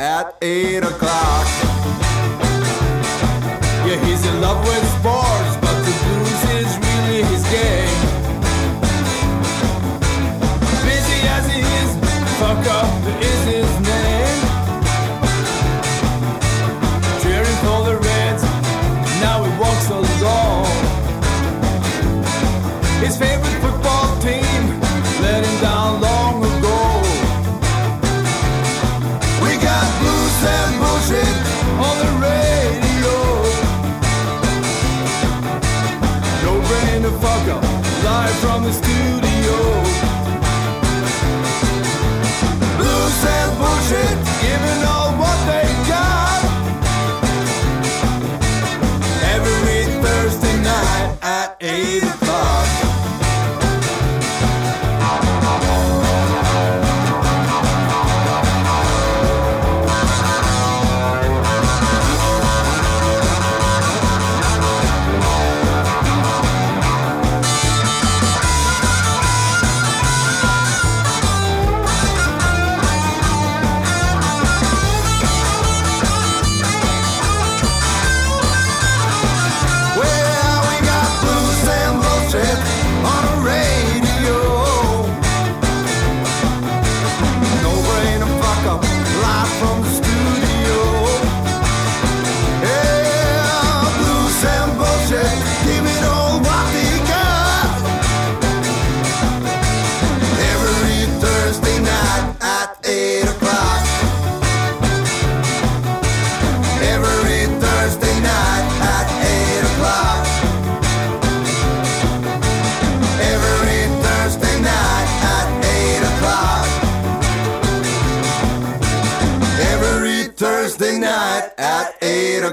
at 8 o'clock.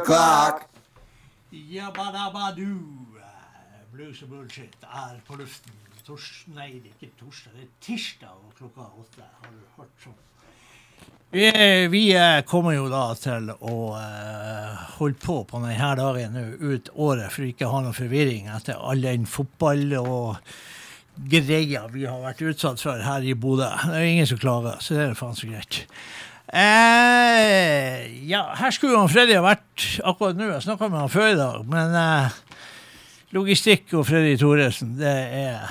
O'clock. Jabadabadu. Blues og bullshit er på luften. Tors nei, det er ikke torsdag, det er tirsdag og klokka åtte. Har du hørt sånn? Vi, vi eh, kommer jo da til å uh, holde på på denne dagen ut året for ikke å ha noe forvirring etter all den fotball og greia vi har vært utsatt for her i Bodø. Det er ingen som klager, så det er faen så greit. Eh, ja, her skulle jo Freddy ha vært akkurat nå. Jeg snakka med han før i dag, men eh, logistikk og Freddy Thoresen, det er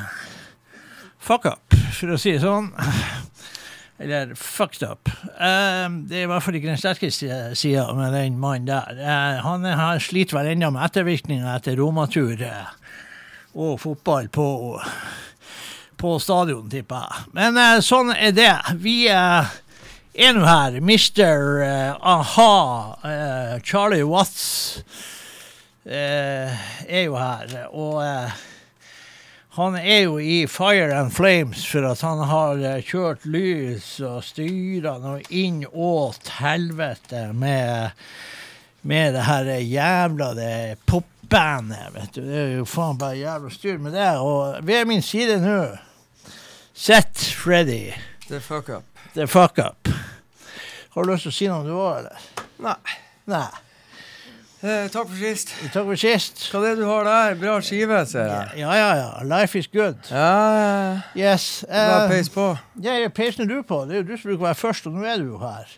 fuck up, for å si det sånn. Eller fucked up. Eh, det er i hvert fall ikke den sterkeste sida med den mannen der. Eh, han har sliter vel ennå med ettervirkninger etter romatur eh, og fotball på, på stadion, tipper jeg. Men eh, sånn er det. Vi eh, er nå her. Mr. Uh, Aha, uh, Charlie Watts, uh, er jo her. Og eh, han er jo i Fire and Flames for at han har eh, kjørt lys og styra noe inn åt helvete med, med det her jævla det popbandet, vet du. Det er jo faen bare jævla styr med det. Og ved min side nå sitter Freddy. The fuck up. The fuck up. Har du lyst til å si noe du òg, eller? Nei. Nei. Eh, takk for sist. Takk for sist. Hva er det du har der? Bra skive, ser jeg. Ja, ja, ja. Life is good. Ja, ja. Yes. Bare eh, peis på. Ja, peisen er du på. Det er jo du som bruker å være først, og nå er du jo her.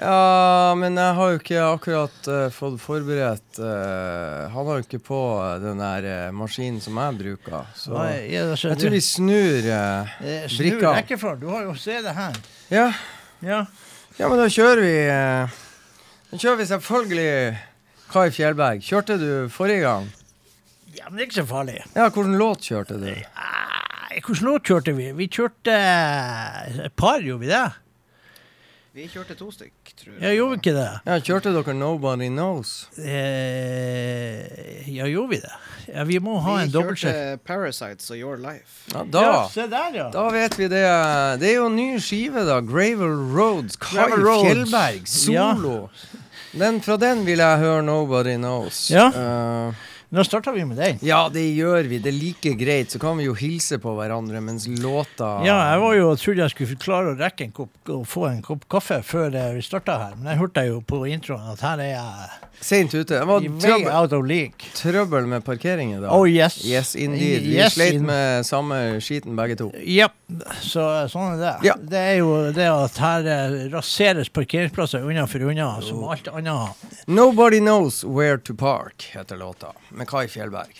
Ja, men jeg har jo ikke akkurat uh, fått forberedt uh, Han har jo ikke på den der uh, maskinen som jeg bruker. Så Nei, altså, jeg tror vi snur uh, Snur rekkefølgen. Du har jo se det her. Ja. Ja. ja, men da kjører vi Da kjører vi selvfølgelig Kai Fjellberg. Kjørte du forrige gang? ja, men det er ikke så farlig. Ja, hvilken låt kjørte du? Ja, Hvilken låt kjørte vi? Vi kjørte et par, gjorde vi det? Vi kjørte to stykk, tror jeg. Ja, gjorde vi ikke det? Ja, Kjørte dere Nobody Knows? Eh, ja, gjorde vi det? Ja, vi må ha vi en dobbeltsjekk. kjørte Parasites og Your Life. Ja, da Ja, se der, ja. Da vet vi det. Det er jo en ny skive, da. Gravel Roads. Kai Fjellberg, solo. Den, fra den vil jeg høre 'Nobody Knows'. Ja. Eh, Nå starter vi med den. Ja, det gjør vi. Det er like greit. Så kan vi jo hilse på hverandre mens låta Ja, jeg var jo trodde jeg skulle klare å rekke en kopp, å få en kopp kaffe før eh, vi starta her, men jeg hørte jo på introen at her er jeg Seint ute. Det var trøbbel, trøbbel med parkering i dag. Oh yes. Yes, indeed. Vi Yes, sleit med samme skiten begge to. Ja, så sånn er det. Ja. Det er jo det at her eh, raseres parkeringsplasser unna for unna, som alt annet. Nobody Knows Where To Park heter låta, med Kai Fjellberg.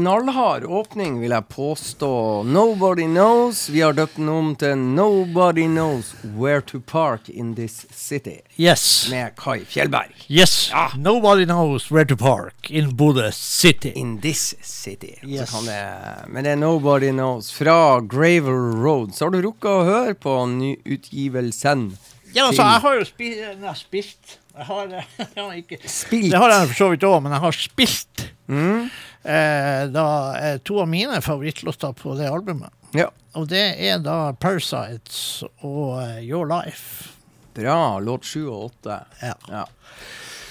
Knallhard åpning, vil jeg påstå. Nobody Knows. Vi har døpt den om til Nobody Knows Where to Park in This City. Yes. Med Kai Fjellberg. Yes. Nobody knows where to park in Bodø City. In This City. Yes. Det, men det er Nobody Knows fra Gravel Road. Så har du rukket å høre på nyutgivelsen. Ja, altså, jeg har jo spi nei, spilt Jeg har, jeg har ikke Spilt. Det har jeg for så vidt òg, men jeg har spilt Mm. Eh, da, to av mine favorittlåter på det albumet. Ja. Og det er da Parasites og eh, Your Life. Bra. Låt sju og åtte. Ja. Ja.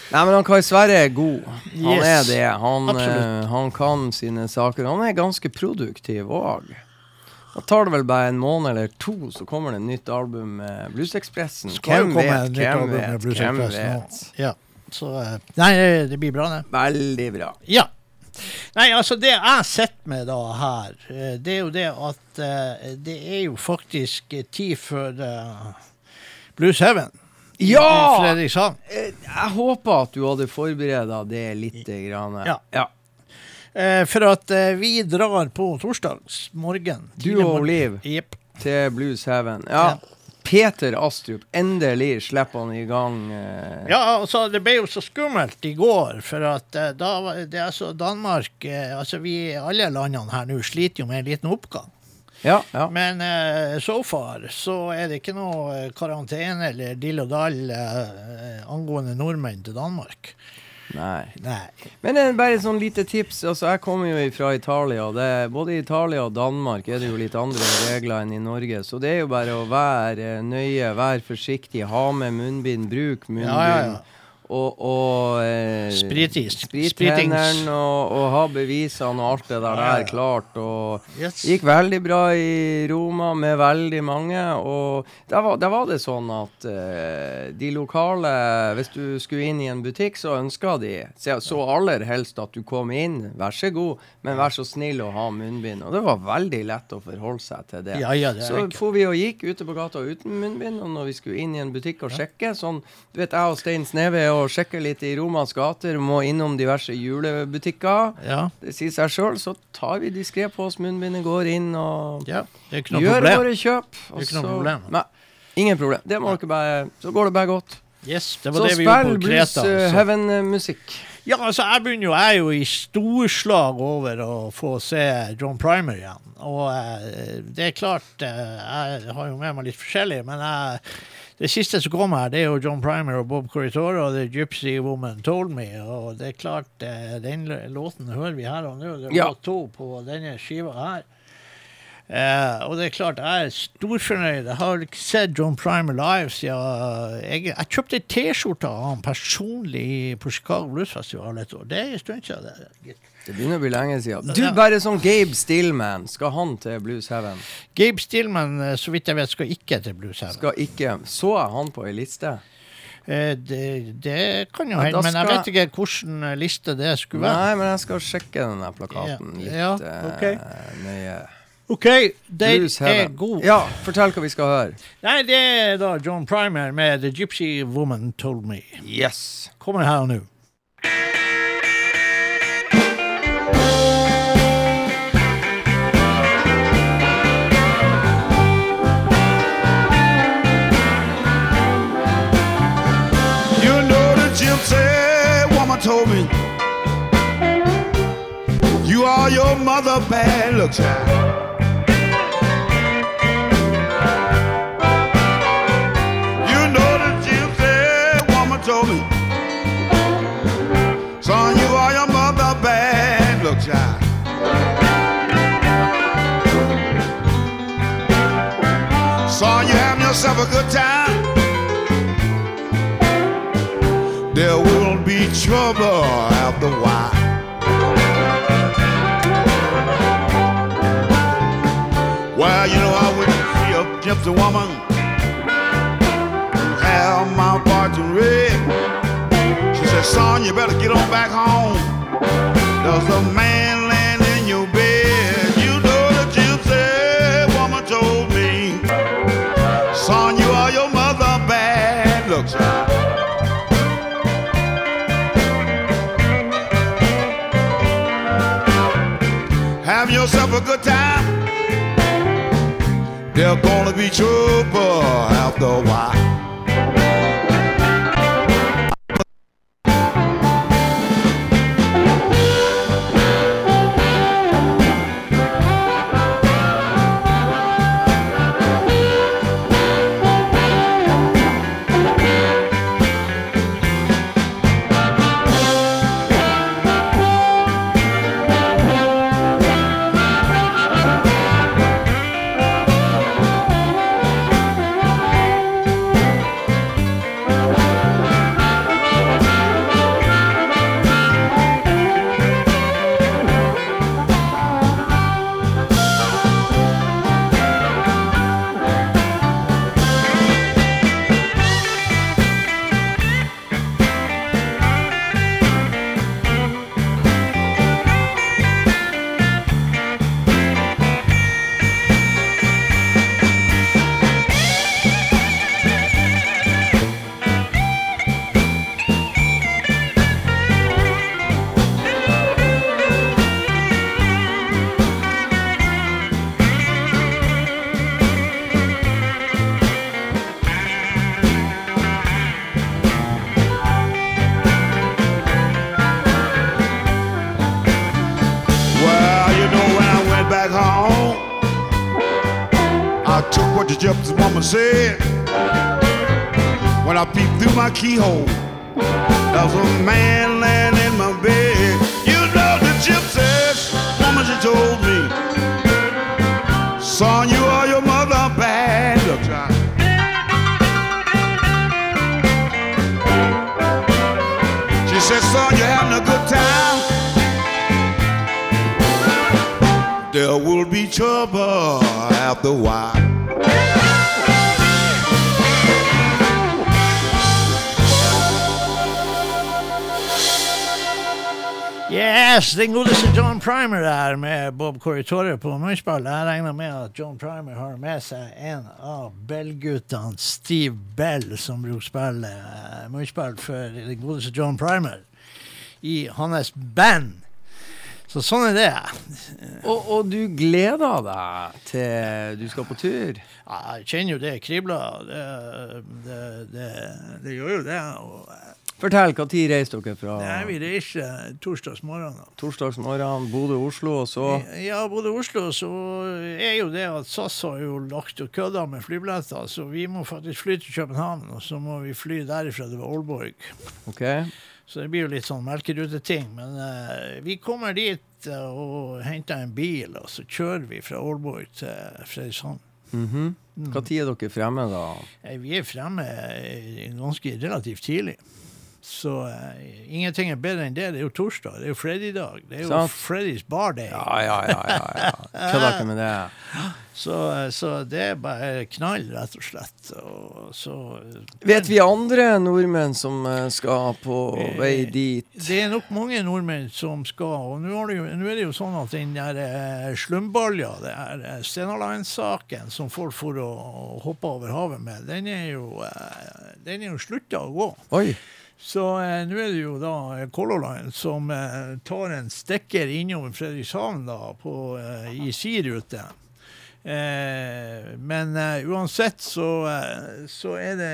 Nei, men han Kai Sverre er god. Han Yes. er det. Han, eh, han kan sine saker. Han er ganske produktiv òg. Da tar det vel bare en måned eller to, så kommer det et nytt album med Bluesekspressen. Hvem vet, hvem vet, hvem vet. Ja. Så Nei, det blir bra, det. Veldig bra. Ja. Nei, altså det jeg sitter med da her, eh, det er jo det at eh, det er jo faktisk tid for eh, Blues Heaven Ja! Fredrikshavn. Jeg håper at du hadde forberedt det litt. Grann. Ja. ja. For at vi drar på torsdags morgen. Du og Liv Oliv til Blues Heaven. Ja. Peter Astrup, endelig slipper han i gang. eh, Ja, altså det ble jo så skummelt i går, for at eh, da det er så Danmark eh, Altså vi alle landene her nå sliter jo med en liten oppgang. ja, ja. Men eh, so far så er det ikke noe karantene eller dill og dall eh, angående nordmenn til Danmark. Nei. Nei. Men bare et sånn lite tips. Altså, jeg kommer jo fra Italia. Det, både i Italia og Danmark er det jo litt andre regler enn i Norge. Så det er jo bare å være nøye, være forsiktig, ha med munnbind, bruk munnbind. Ja, ja, ja. Og, og eh, Spritis. Sprithenderen og, og ha bevisene og alt det der, der klart. Og Yes. gikk veldig bra i Roma med veldig mange. Og der var, der var det sånn at eh, de lokale Hvis du skulle inn i en butikk, så ønska de så, så aller helst at du kom inn. Vær så god, men vær så snill å ha munnbind. Og det var veldig lett å forholde seg til det. Ja, ja, det så for vi og gikk ute på gata uten munnbind, og når vi skulle inn i en butikk og sjekke sånn, Du vet, jeg og Stein Sneve og sjekker litt i Romans gater, må innom diverse julebutikker. Ja. Det sier seg sjøl, så tar vi diskré på oss munnbindet, går inn og ja. Gjør problem. våre kjøp. Det er ikke noe problem. Nei, ingen problem. Det må dere bare Så går det bare godt. Yes, det var Så det vi gjorde spill på Blues Kreta. uh, så- Heaven-musikk. Ja, altså, jeg begynner jo, jeg er jo i storslag over å få se John Primer igjen. Og eh, det er klart, eh, jeg har jo med meg litt forskjellig, men jeg, det siste som kommer her, det er jo John Primer og Bob Corritore og The Gypsy Woman Told Me. Og det er klart, eh, den låten hører vi her og nå. Det er Ja. to på denne skiva her. Eh, og det er klart, jeg er storfornøyd. Jeg har sett John Primer live siden jeg, jeg kjøpte T-skjorte av han personlig på Chicago Blues Festival et år. Det er en stund siden. det. Det begynner å bli lenge siden. Du, bare sånn Gabe Stillman. Skal han til Blues Heaven? Gabe Stillman, eh, så vidt jeg vet, skal ikke til Blues Heaven. Skal ikke Så jeg han på ei liste? Eh, det, det kan jo hende, men jeg vet ikke hvilken liste det skulle være. Nei, men jeg skal sjekke den plakaten litt Ja, okay. ok. nøye. OK, den er god. Ja, fortell hva vi skal høre. Nei, det er da John Primer med The Gypsy Woman Told Me. Yes. Kommer her nå. Are your mother bad luck child You know the gypsy woman told me Son, you are your mother bad luck child Son, you having yourself a good time. There will be trouble after a while. A woman have my fortune read. She said, son, you better get on back home. There's a man laying in your bed. You know the gypsy woman told me, son, you are your mother bad. Look, child. having yourself a good time. There's gonna be trouble after a while. Said. When I peeped through my keyhole, there was a man laying in my bed. You know the gypsy woman, she told me, son, you are your mother bad. Look, child. She said, son, you're having a good time. There will be trouble after a while. Yes, den godeste John Primer der med Bob Corritore på munnspill. Jeg regner med at John Primer har med seg en av Bell-guttene, Steve Bell, som bruker spille eh, munnspill for den godeste John Primer i hans band. Så sånn er det. Og, og du gleder deg til du skal på tur? Ja, Jeg kjenner jo det kribler. Det, det, det, det gjør jo det. Og, Fortell, når reiser dere fra nei, vi reiser torsdagsmorgen. da. torsdagsmorgen, Bodø-Oslo, og så Ja, Bodø-Oslo, så er jo det at SAS har jo lagt og kødda med flybilletter, så vi må faktisk fly til København, og så må vi fly derifra til Aalborg. OK? Så det blir jo litt sånn melkeruteting. Men uh, vi kommer dit uh, og henter en bil, og så kjører vi fra Aalborg til Fredrikshavn. Mhm. Hva tid er dere fremme, da? Eh, Vi er fremme ganske relativt tidlig. Så uh, ingenting er bedre enn det. Det er jo torsdag. Det er jo Freddy-dag. Det er jo Sant. Freddy's bar day. Ja, ja, ja. ja, ja. Kødder ikke med det. Så, så det er bare knall, rett og slett. Og så Vet vi andre nordmenn som eh, skal på vei dit? Det er nok mange nordmenn som skal. Og nå er det jo, sånn at den der eh, slumbalja, det er eh, Stena Line-saken som folk får å hoppe over havet med, den er jo, eh, den er jo slutta å gå. Oi. Så eh, nå er det jo da eh, Color Line som eh, tar en stikker innom Fredrikshavn da, på, eh, i si rute. Eh, men eh, uansett så, så er det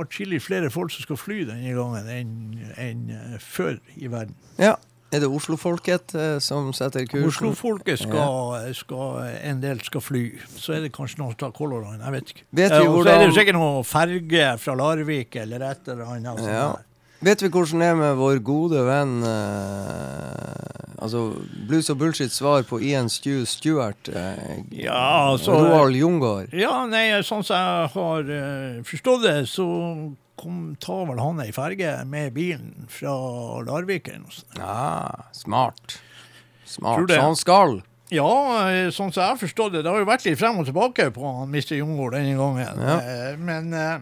atskillig flere folk som skal fly denne gangen enn enn, før i verden. Ja. Er det Oslofolket som setter kursen? Oslofolket skal, skal En del skal fly. Så er det kanskje noen som tar Color Line. Jeg vet ikke. Vet Eh, så er det jo sikkert noe ferge fra Larvik eller et eller annet. sånt Ja. Vet vi hvordan det er med vår gode venn eh, Altså Blues og Bullshit svar på Ian Stew Stewart? Eh, Ja, så, Roald Jungård? Ja, nei, sånn som jeg har eh, forstått det, så kom, tar vel han ei ferge med bilen fra Larvik eller noe sånt. Ja, smart. Smart. Så han skal. Ja, eh, sånn som jeg har forstått det. Det har jo vært litt frem og tilbake på han Mr. Jungård denne gangen. Ja. Eh, Men eh,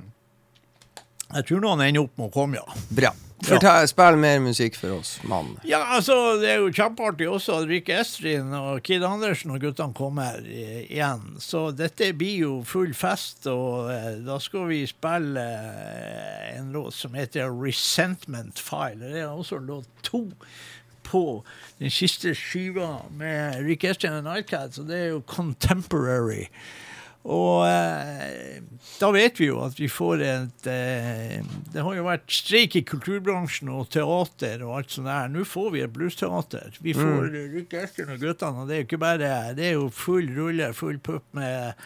jeg tror noen ender opp med å komme, ja. Bra. Fortell, Spill mer musikk for oss, mann. Ja, altså, det er jo kjempeartig også at Rikke Estrin og Kid Andersen og guttene kommer eh, igjen. Så dette blir jo full fest, og eh, da skal vi spille eh, en låt som heter 'Resentment File'. Det er også låt to på den siste skiva med Rick Estrin og Nightcats, og det er jo Contemporary. Og eh, da vet vi jo at vi får et eh, Det har jo vært streik i kulturbransjen og teater og alt sånt der. Nå får vi et bluesteater. Vi får Rick Esken og guttene, og det er jo ikke bare Det er jo full rulle, full pupp med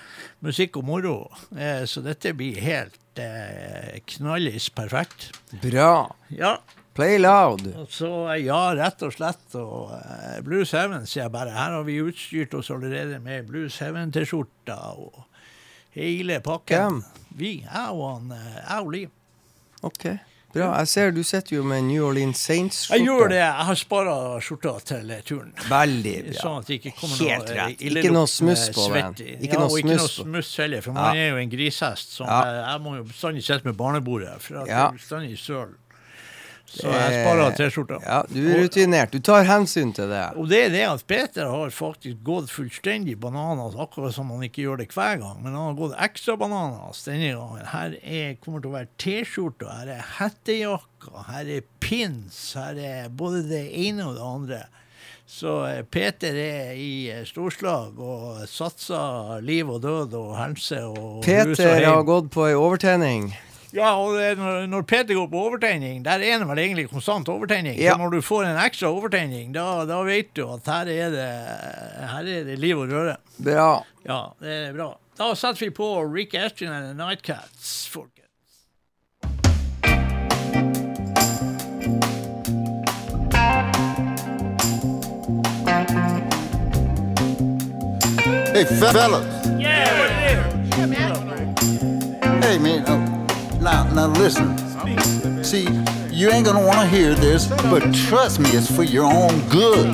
musikk og moro. Eh, så dette blir helt knallis perfekt. Bra. Ja. Play loud. Så ja, rett og slett. Og Blues Heaven sier jeg bare. Her har vi utstyrt oss allerede med Blues Heaven-T-skjorta og hele pakken. Hvem? Vi, jeg og han, eh, jeg og Liv. OK. Bra. Jeg ser du sitter jo med New Orleans Saints-skjorte. Jeg gjør det. Jeg har spara skjorta til eh, turen. Veldig bra. Sånn at det ikke kommer Helt noe rett. eh, Ikke noe smuss på den. Ikke ja, noe og ikke noe smuss smuss heller, for man Ja. er jo en grishest. Sånn, Ja. jeg, jeg må jo bestandig sitte med barnebordet, for jeg Ja. er bestandig søl. Så jeg sparer T-skjorta. Ja, du er rutinert. Du tar hensyn til det. Og det er det at Peter har faktisk gått fullstendig bananas, akkurat som han ikke gjør det hver gang. Men han har gått ekstra bananas denne gangen. Her er, kommer til å være T-skjorter, her er hettejakker, her er pins, her er både det ene og det andre. Så eh, Peter er i eh, storslag og satser liv og død og helse og Peter har gått på ei overtenning. Ja, og det, når, når Peter går på overtenning, der er det vel egentlig konstant overtenning. Ja. Så når du får en ekstra overtenning, da, da vet du at her er, det, her er det liv og røre. Bra. Ja, det er bra. Da setter vi på Rick Ashton and the Nightcats, folkens. Hey, fellas. Yeah, we're Hey, man. Now, now listen. See, you ain't gonna wanna hear this, but trust me, it's for your own good.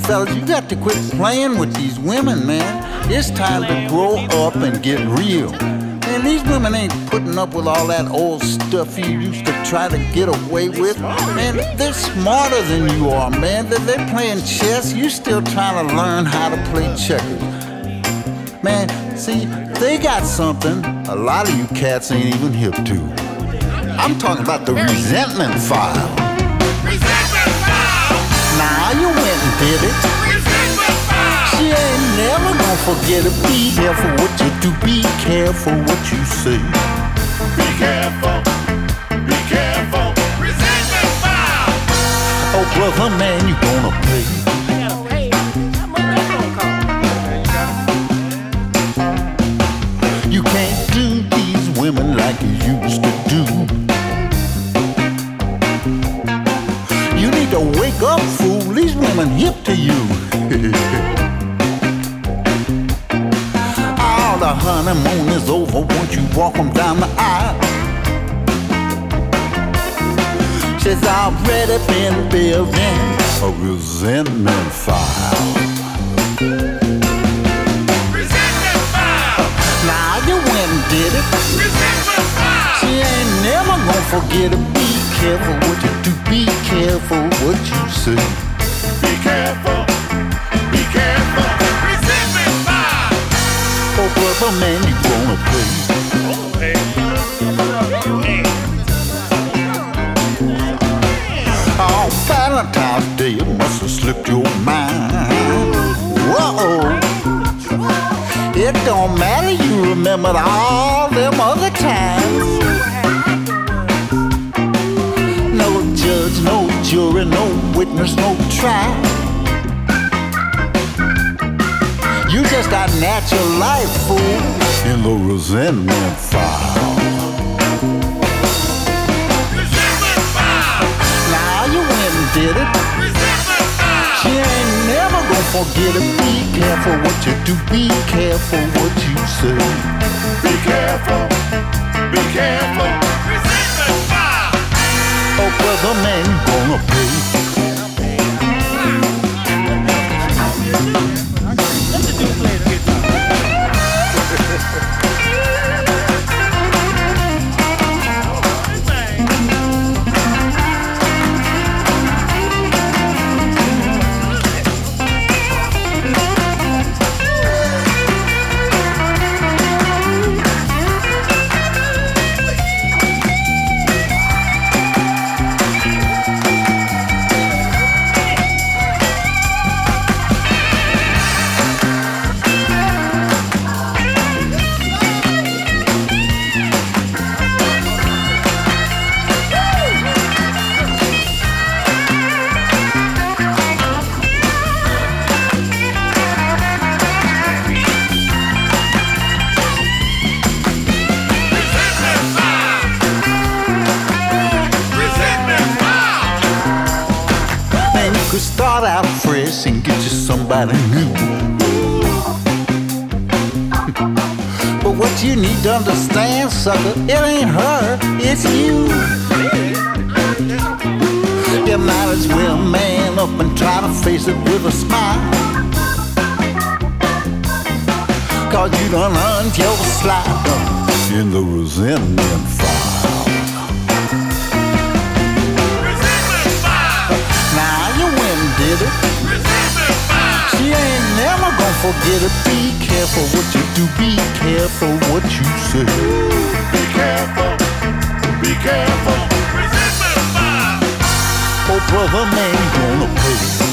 Fellas, you got to quit playing with these women, man. It's time to grow up and get real. Man, these women ain't putting up with all that old stuff you used to try to get away with. Man, they're smarter than you are, man. They're playing chess. You still trying to learn how to play checkers. Man, see, they got something a lot of you cats ain't even hip to. I'm talking about the resentment file. Resentment file! Nah, you went and did it. She ain't never gonna forget it. Be careful what you do. Be careful what you say. Be careful. Be careful. Resentment file. Oh, brother, man, you gonna pay. Like you used to do. You need to wake up, fool. These women hip to you. All the honeymoon is over once you walk them down the aisle. She's already been building a resentment file. Resentment file. Now you went and did it. Resentment. She ain't never gonna forget it. Be careful what you do. Be careful what you say. Be careful. Be careful. Resentment file. Oh, brother, man, you gonna pay. On Valentine's Day, it must have slipped your mind. Whoa. It don't matter, remembered all them other times. No judge, no jury, no witness, no trial. You just got natural life, fool, in the resentment file. Resentment file. Now you went and did it. Forget it. Be careful what you do. Be careful what you say. Be careful. Be careful. Resentment file. Oh, brother, man, you gonna pay. Understand, sucker, it ain't her, it's you. You might as well man up and try to face it with a smile. Cause you done earned your slide in the resentment file. Now you win, did it? She ain't never gonna forget it. Be careful what you do, be careful what you say. Be careful, be careful. Resist Oh, brother, man, gonna pay.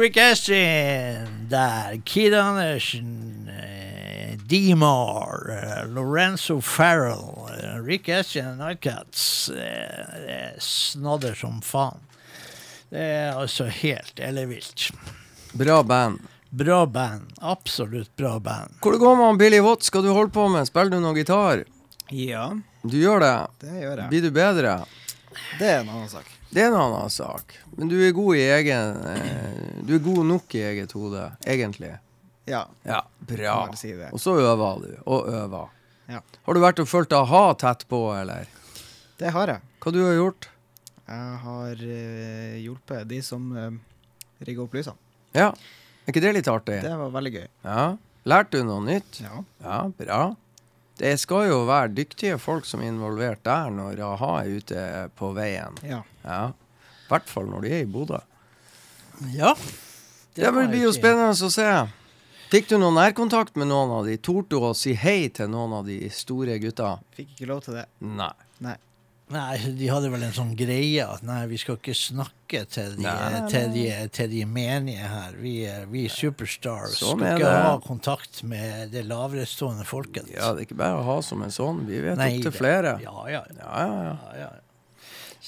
Yes, Rick der. Kid Andersen, eh, Demar, eh, Lorenzo Farrell, eh, Rick Estin Nightcats. Eh, det er snadder som faen. Det er altså helt ellevilt. Bra band. Bra band. Absolutt bra band. Hvor det går med Billy Watt? Skal du holde på med? Spiller du noe gitar? Ja, Du gjør det? det gjør jeg. Blir du bedre? Det er en annen sak. Det er en annen sak. Men du er god i egen eh, Du er god nok i eget hode, egentlig. Ja, Ja, bra. Si. Og så øver du, og øver. Ja. Har du vært og fulgt a-ha tett på, eller? det har jeg. Hva du har gjort? Jeg har uh, hjulpet de som uh, rigger opp lysene. Ja. Er ikke det litt artig? Det var veldig gøy. Ja. Lærte du noe nytt? Ja. Ja, bra. Det skal jo være dyktige folk som er involvert der når a-ha er ute på veien. ja. Ja. I hvert fall når de er i Bodø. Ja. Det, det blir jo spennende å se. Fikk du noen nærkontakt med noen av de? Torde du å si hei til noen av de store gutta? Fikk ikke lov til det. Nei. Nei. Nei, de hadde vel en sånn greie at nei, vi skal ikke snakke til de, Nei, til de, til de menige her. Vi, er- superstars Sånn skal er ikke det. ha kontakt med det laverestående folket. Ja, det er ikke bare å ha som en sånn. Vi vet opptil flere. Ja, ja, ja. Ja, ja, ja.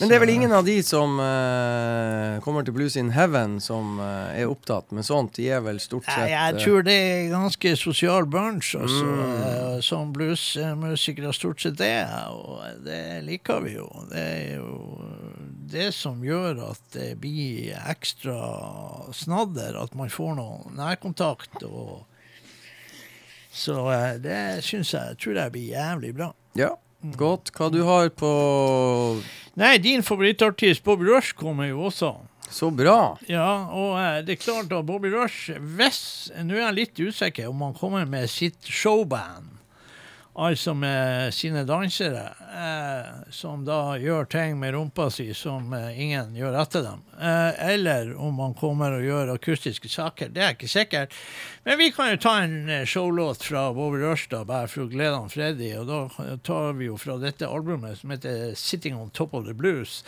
Men det er vel ingen av de som uh, kommer til Blues in Heaven, som uh, er opptatt med sånt. De er vel stort sett jeg eh, tror det er ganske sosial bunch, altså, Mm. som bluesmusikere stort sett er. Og det liker vi jo. Det er jo det som gjør at det blir ekstra snadder, at man får noe nærkontakt. og Så det syns jeg tror jeg blir jævlig bra. Ja, godt. Hva du har på Nei, din favorittartist Bobby Rush kommer jo også. Så bra. Ja, og eh, det er klart at Bobby Rush Hvis Nå er jeg litt usikker om han kommer med sitt showband. Altså med sine dansere, eh, som da gjør ting med rumpa si som eh, ingen gjør etter dem. Eh, eller om han kommer og gjør akustiske saker. Det er ikke sikkert. Men vi kan jo ta en eh, showlåt fra Bobby Rørstad, bare for å glede han Freddy. Og da tar vi jo fra dette albumet som heter 'Sitting on Top of the Blues'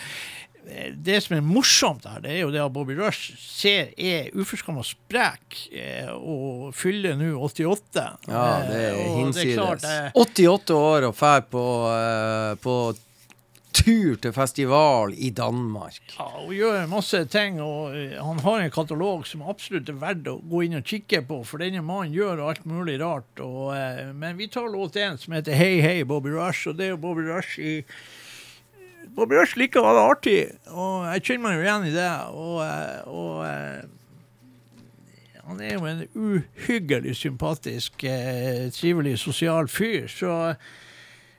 det som er morsomt her, det er jo det at Bobby Rush ser er uforskamma sprek eh, og fyller nå 88. Ja, det er Eh, og det er klart, hinsides. eh, 88 år og fær på, eh, på tur til festival i Danmark. ja, og gjør masse ting. og eh, Han har en katalog som absolutt er verdt å gå inn og kikke på, for denne mannen gjør alt mulig rart. Og, eh, men vi tar låt én som heter Hei, hei, Bobby Rush, og det er jo Bobby Rush i Bobby Rush liker å det artig, og jeg kjenner meg jo igjen i det. Og, og eh, han er jo en uhyggelig sympatisk, eh, trivelig, sosial fyr. Så,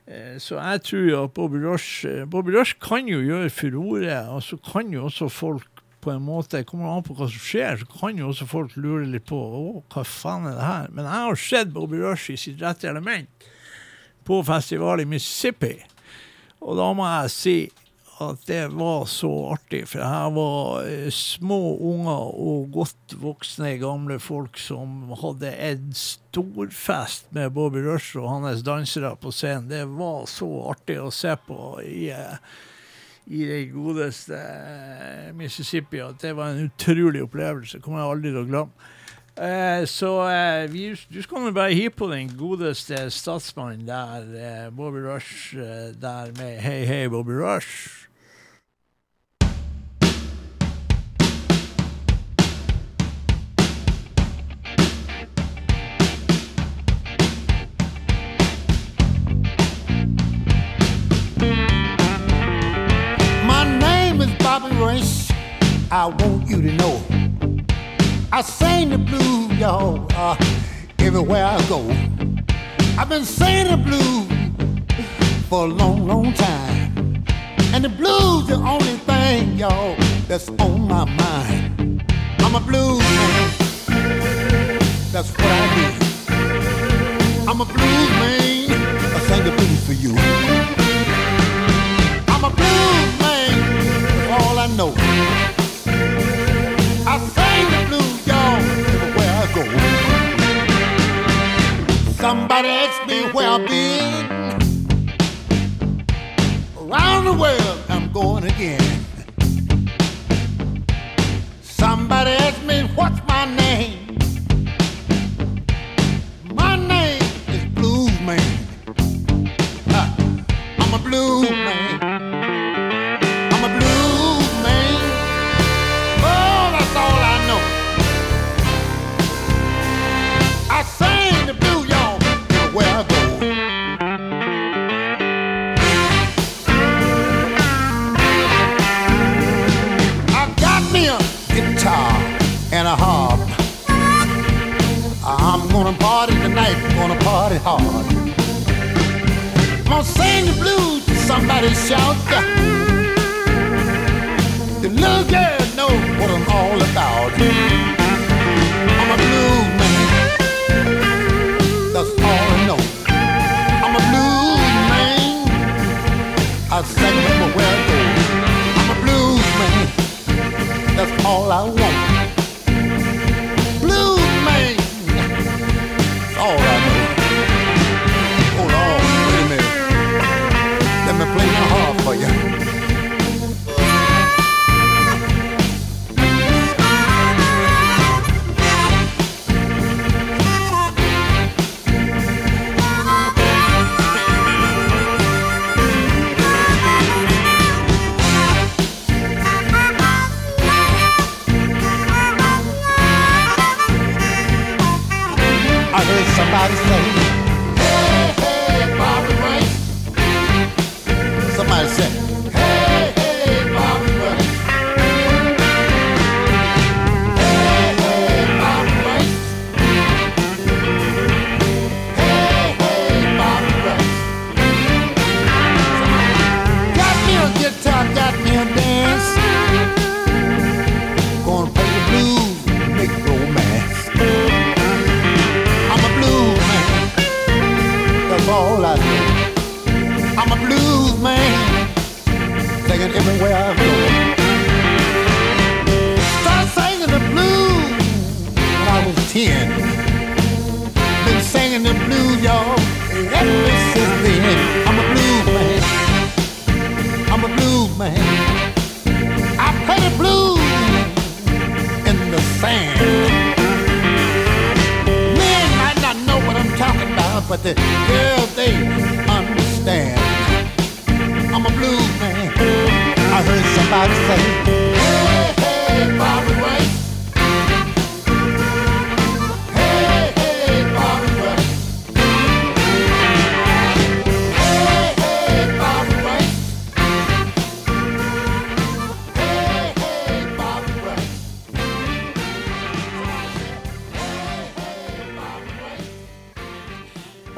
eh, så jeg tror at Bobby Rush Bobby kan jo gjøre furore, og så kan jo også folk på en måte, kommer an på hva som skjer, så kan jo også folk lure litt på å, hva faen er det her? Men jeg har sett Bobby Rush i sitt rette element på festival i Mississippi. Og da må jeg si at det var så artig. For her var eh, små unger og godt voksne gamle folk som hadde en storfest med Bobby Rush og hans dansere på scenen. Det var så artig å se på i, eh, i det godeste eh, Mississippi at det var en utrolig opplevelse. Kommer jeg aldri til å glemme. Eh, så eh, vi, du skal nå bare hive på den godeste statsmannen der, eh, Bobby Rush, der med Hei, hei, Bobby Rush. I want you to know. I sing the blues, y'all, uh, everywhere I go. I've been singing the blues for a long, long time. And the blues the only thing, y'all, that's on my mind. I'm a blues man. That's what I do. I'm a blues man. I sing the blues for you. I'm a blues man, that's all I know. Somebody asked me where I've been. Around the world, I'm going again. Somebody asked me what's my name.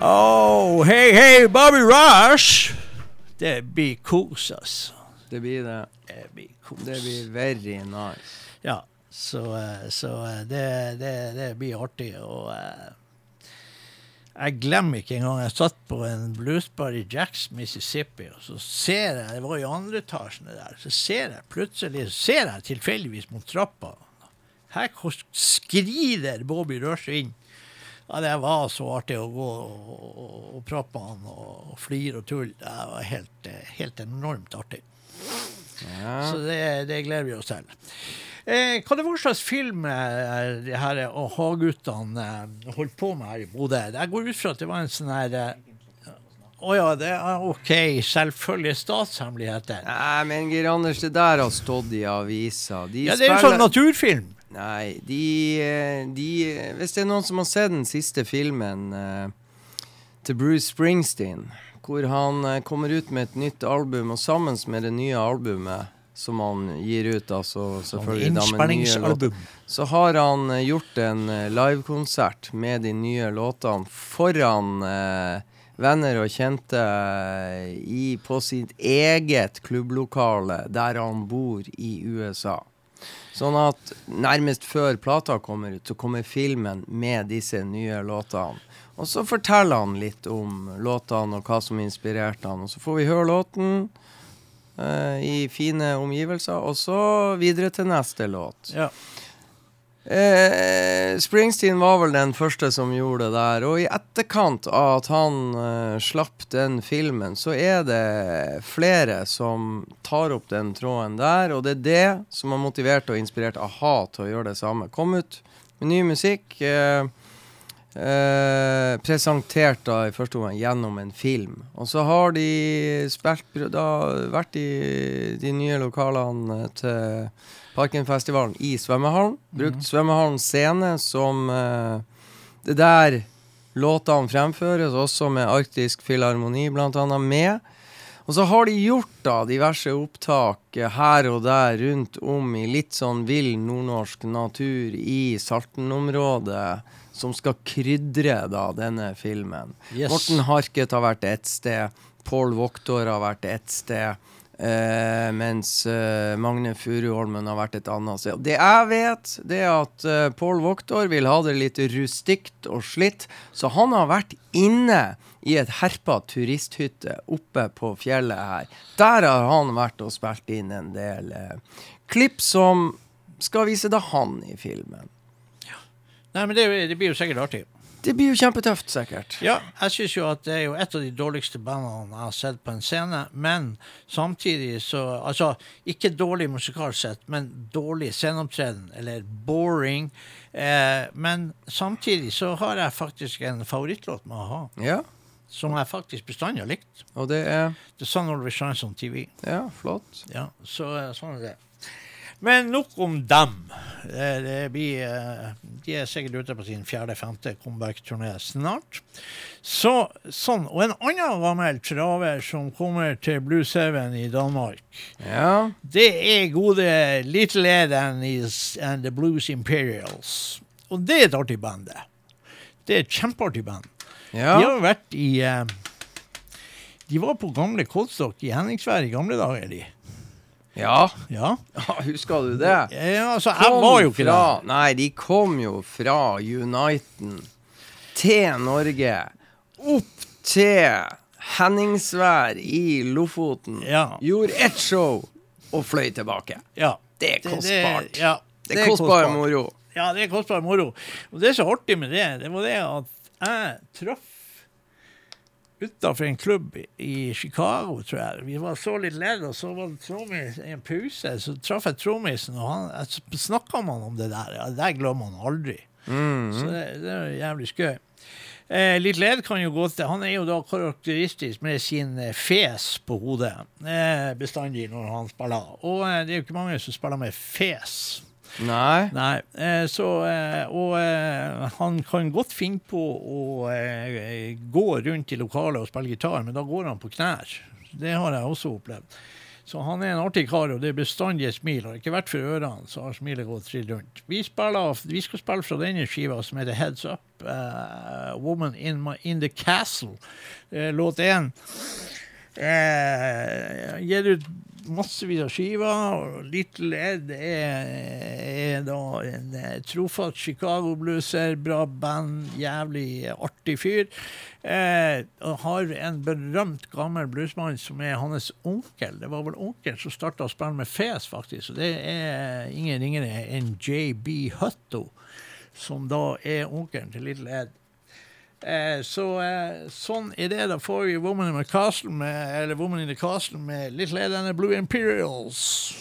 Oh, hei, hei, Bobby Rush! Det blir kos, altså. Det blir det. Det blir kos. Det blir very nice. Ja, så, eh, så eh, det, det, det blir artig. Og eh, Jeg glemmer ikke engang jeg satt på en bluesbar i Jacks, Mississippi, og så ser jeg Det var i andre etasjen der. Så ser jeg plutselig ser jeg tilfeldigvis mot trappa. Her skrider Bobby Rush inn. Ja, det var så artig å gå og, og, og prate med han og, og flire og tulle. Det var helt, eh, helt enormt artig. Så det, det gleder vi oss til. Eh, hva det var slags film eh, de her eh, og ha-guttene eh, holdt på med her i Bodø? Jeg går ut fra at det var en sånn her eh, Å ja, det er OK. Selvfølgelig statshemmeligheter. Nei, men Geir Anders, det der har stått i avisa. De Ja, det er jo sånn naturfilm. Nei, de, eh, de Hvis det er noen som har sett den siste filmen eh, til Bruce Springsteen, hvor han eh, kommer ut med et nytt album, og sammen med det nye albumet som han gir ut, altså selvfølgelig da med nye låter, så har han eh, gjort en eh, livekonsert med de nye låtene foran eh, venner og kjente eh, i, på sitt eget klubblokale der han bor i USA. Sånn at nærmest før plata kommer ut, så kommer filmen med disse nye låtene. Og så forteller han litt om låtene og hva som inspirerte han. Og så får vi høre låten uh, i fine omgivelser, og så videre til neste låt. Ja. Eh, Springsteen var vel den første som gjorde det der. Og i etterkant av at han eh, slapp den filmen, så er det flere som tar opp den tråden der. Og det er det som har motivert og inspirert a-ha til å gjøre det samme. Kom ut med ny musikk. Eh, eh, presentert da i første omgang gjennom en film. Og så har de spilt da vært i de nye lokalene til Parkenfestivalen i svømmehallen. Brukt svømmehallens scene som eh, Det der låtene fremføres, også med Arktisk Filharmoni annet med. Og så har de gjort da diverse opptak her og der rundt om i litt sånn vill nordnorsk natur i Salten-området, som skal krydre da denne filmen. Yes. Morten Harket har vært ett sted, Pål Voktor har vært ett sted. Eh, mens eh, Magne Furuholmen har vært et annet sted. Det jeg vet, det er at eh, Pål Voktor vil ha det litt rustikt og slitt, så han har vært inne i et herpa turisthytte oppe på fjellet her. Der har han vært og spilt inn en del eh, klipp som skal vise da han i filmen. Nei, men det, det blir jo sikkert artig. Det blir jo kjempetøft, sikkert. Ja, jeg syns jo at det er jo et av de dårligste bandene jeg har sett på en scene, men samtidig så Altså, ikke dårlig musikalsk sett, men dårlig sceneopptreden, eller boring. Eh, men samtidig så har jeg faktisk en favorittlåt med a-ha, Ja, som jeg faktisk bestandig har likt. og det er The Sun Always Shines on TV. Ja, flott. Ja, så eh, sånn er det. Men nok om dem. Det, det blir, eh, de er sikkert ute på sin fjerde-femte comeback-turné snart. Så, sånn. Og en annen gammel traver som kommer til Blue Heaven i Danmark, Ja. det er gode Little Ed and The Blues Imperials. Og det er et artig band, det. Det er et kjempeartig band. ja. De har vært i eh, De var på gamle Kolstok i Henningsvær i gamle dager, de. Ja. Ja. Husker du det? Ja, altså, jeg var jo ikke fra, det. Nei, de kom jo fra Uniten til Norge. Opp til Henningsvær i Lofoten. Ja. Gjorde ett show og fløy tilbake. Ja. Det er kostbart. Det, ja, Det er kostbar moro. Ja, det er kostbar moro. Og det er så artig med det, det var det at jeg traff utafor en klubb i Chicago, tror jeg. Vi var så litt ledd, og så var det trommis i en pause. Så traff jeg trommisen, og han snakka man om det der. Ja, det der glemmer man aldri. Mm. Så det, det er jævlig skøy. Eh, litt led kan jo gå til Han er jo da karakteristisk med sin eh, fes på hodet eh, bestandig når han spiller. Og eh, det er jo ikke mange som spiller med fes. Nei. Nei, eh, så eh, Og eh, han kan godt finne på å gå rundt i lokalet og spille gitar, men da går han på knær. Det har jeg også opplevd. Så han er en artig kar, og det er bestandig et smil. Har ikke vært for ørene, så har smilet gått trill rundt. Vi, spiller, vi skal spille fra denne skiva som heter Heads Up, uh, Woman in, my, in the Castle, uh, låt én. Uh, massevis av skiver. Little Ed er, er da en eh, trofast Chicago-blueser, bra band, jævlig artig fyr. Eh, og har en berømt gammel bluesmann som er hans onkel. Det var vel onkel som starta å spille med Fes, faktisk. Og det er ingen ringere enn JB Hutto, som da er onkelen til Little Ed. Eh, så eh, sånn er det. Da får vi Woman in Castle med, Woman in the Castle med litt ledende Blue Imperials.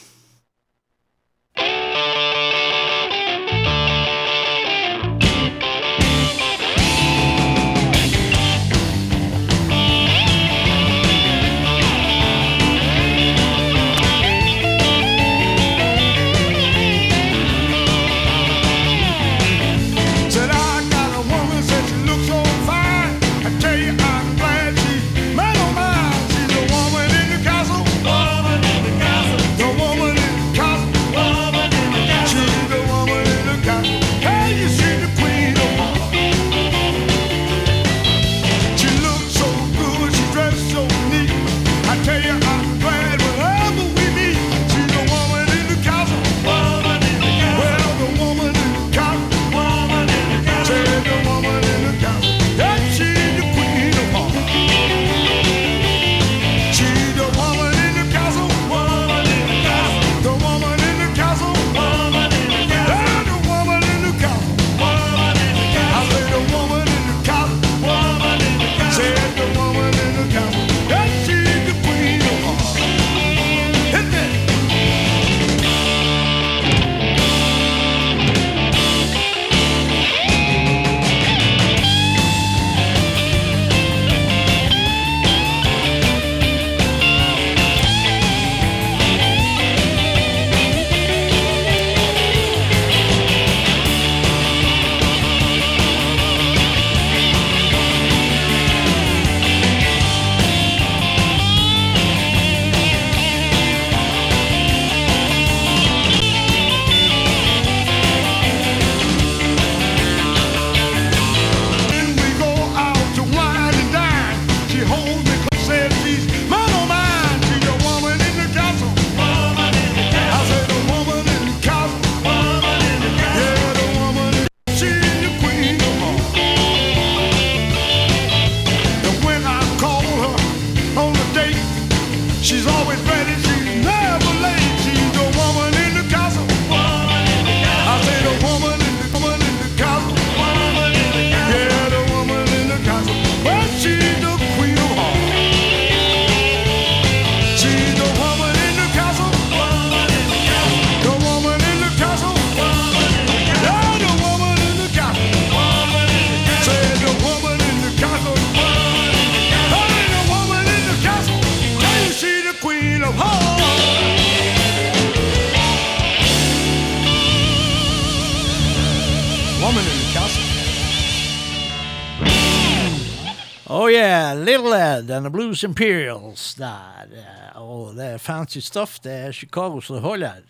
And the Blues Imperials der. eh, Og det er fancy stuff. Det er Chicago som holder.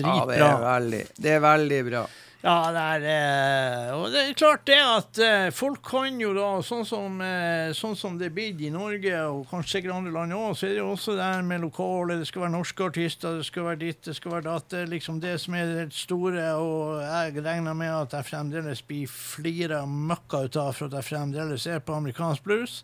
Ja, det er Dritbra. veldig, det er veldig bra. Ja, det er, eh, og det er klart det at eh, folk kan jo da, sånn som, sånn som det er blitt i Norge, og kanskje sikkert andre land òg, så er det jo også det her med lokale, det skal være norske artister, det skal være ditt, det skal være datt. Det er liksom det som er det store, og jeg regner med at jeg fremdeles blir flira møkka ut av for at jeg fremdeles er på amerikansk blues.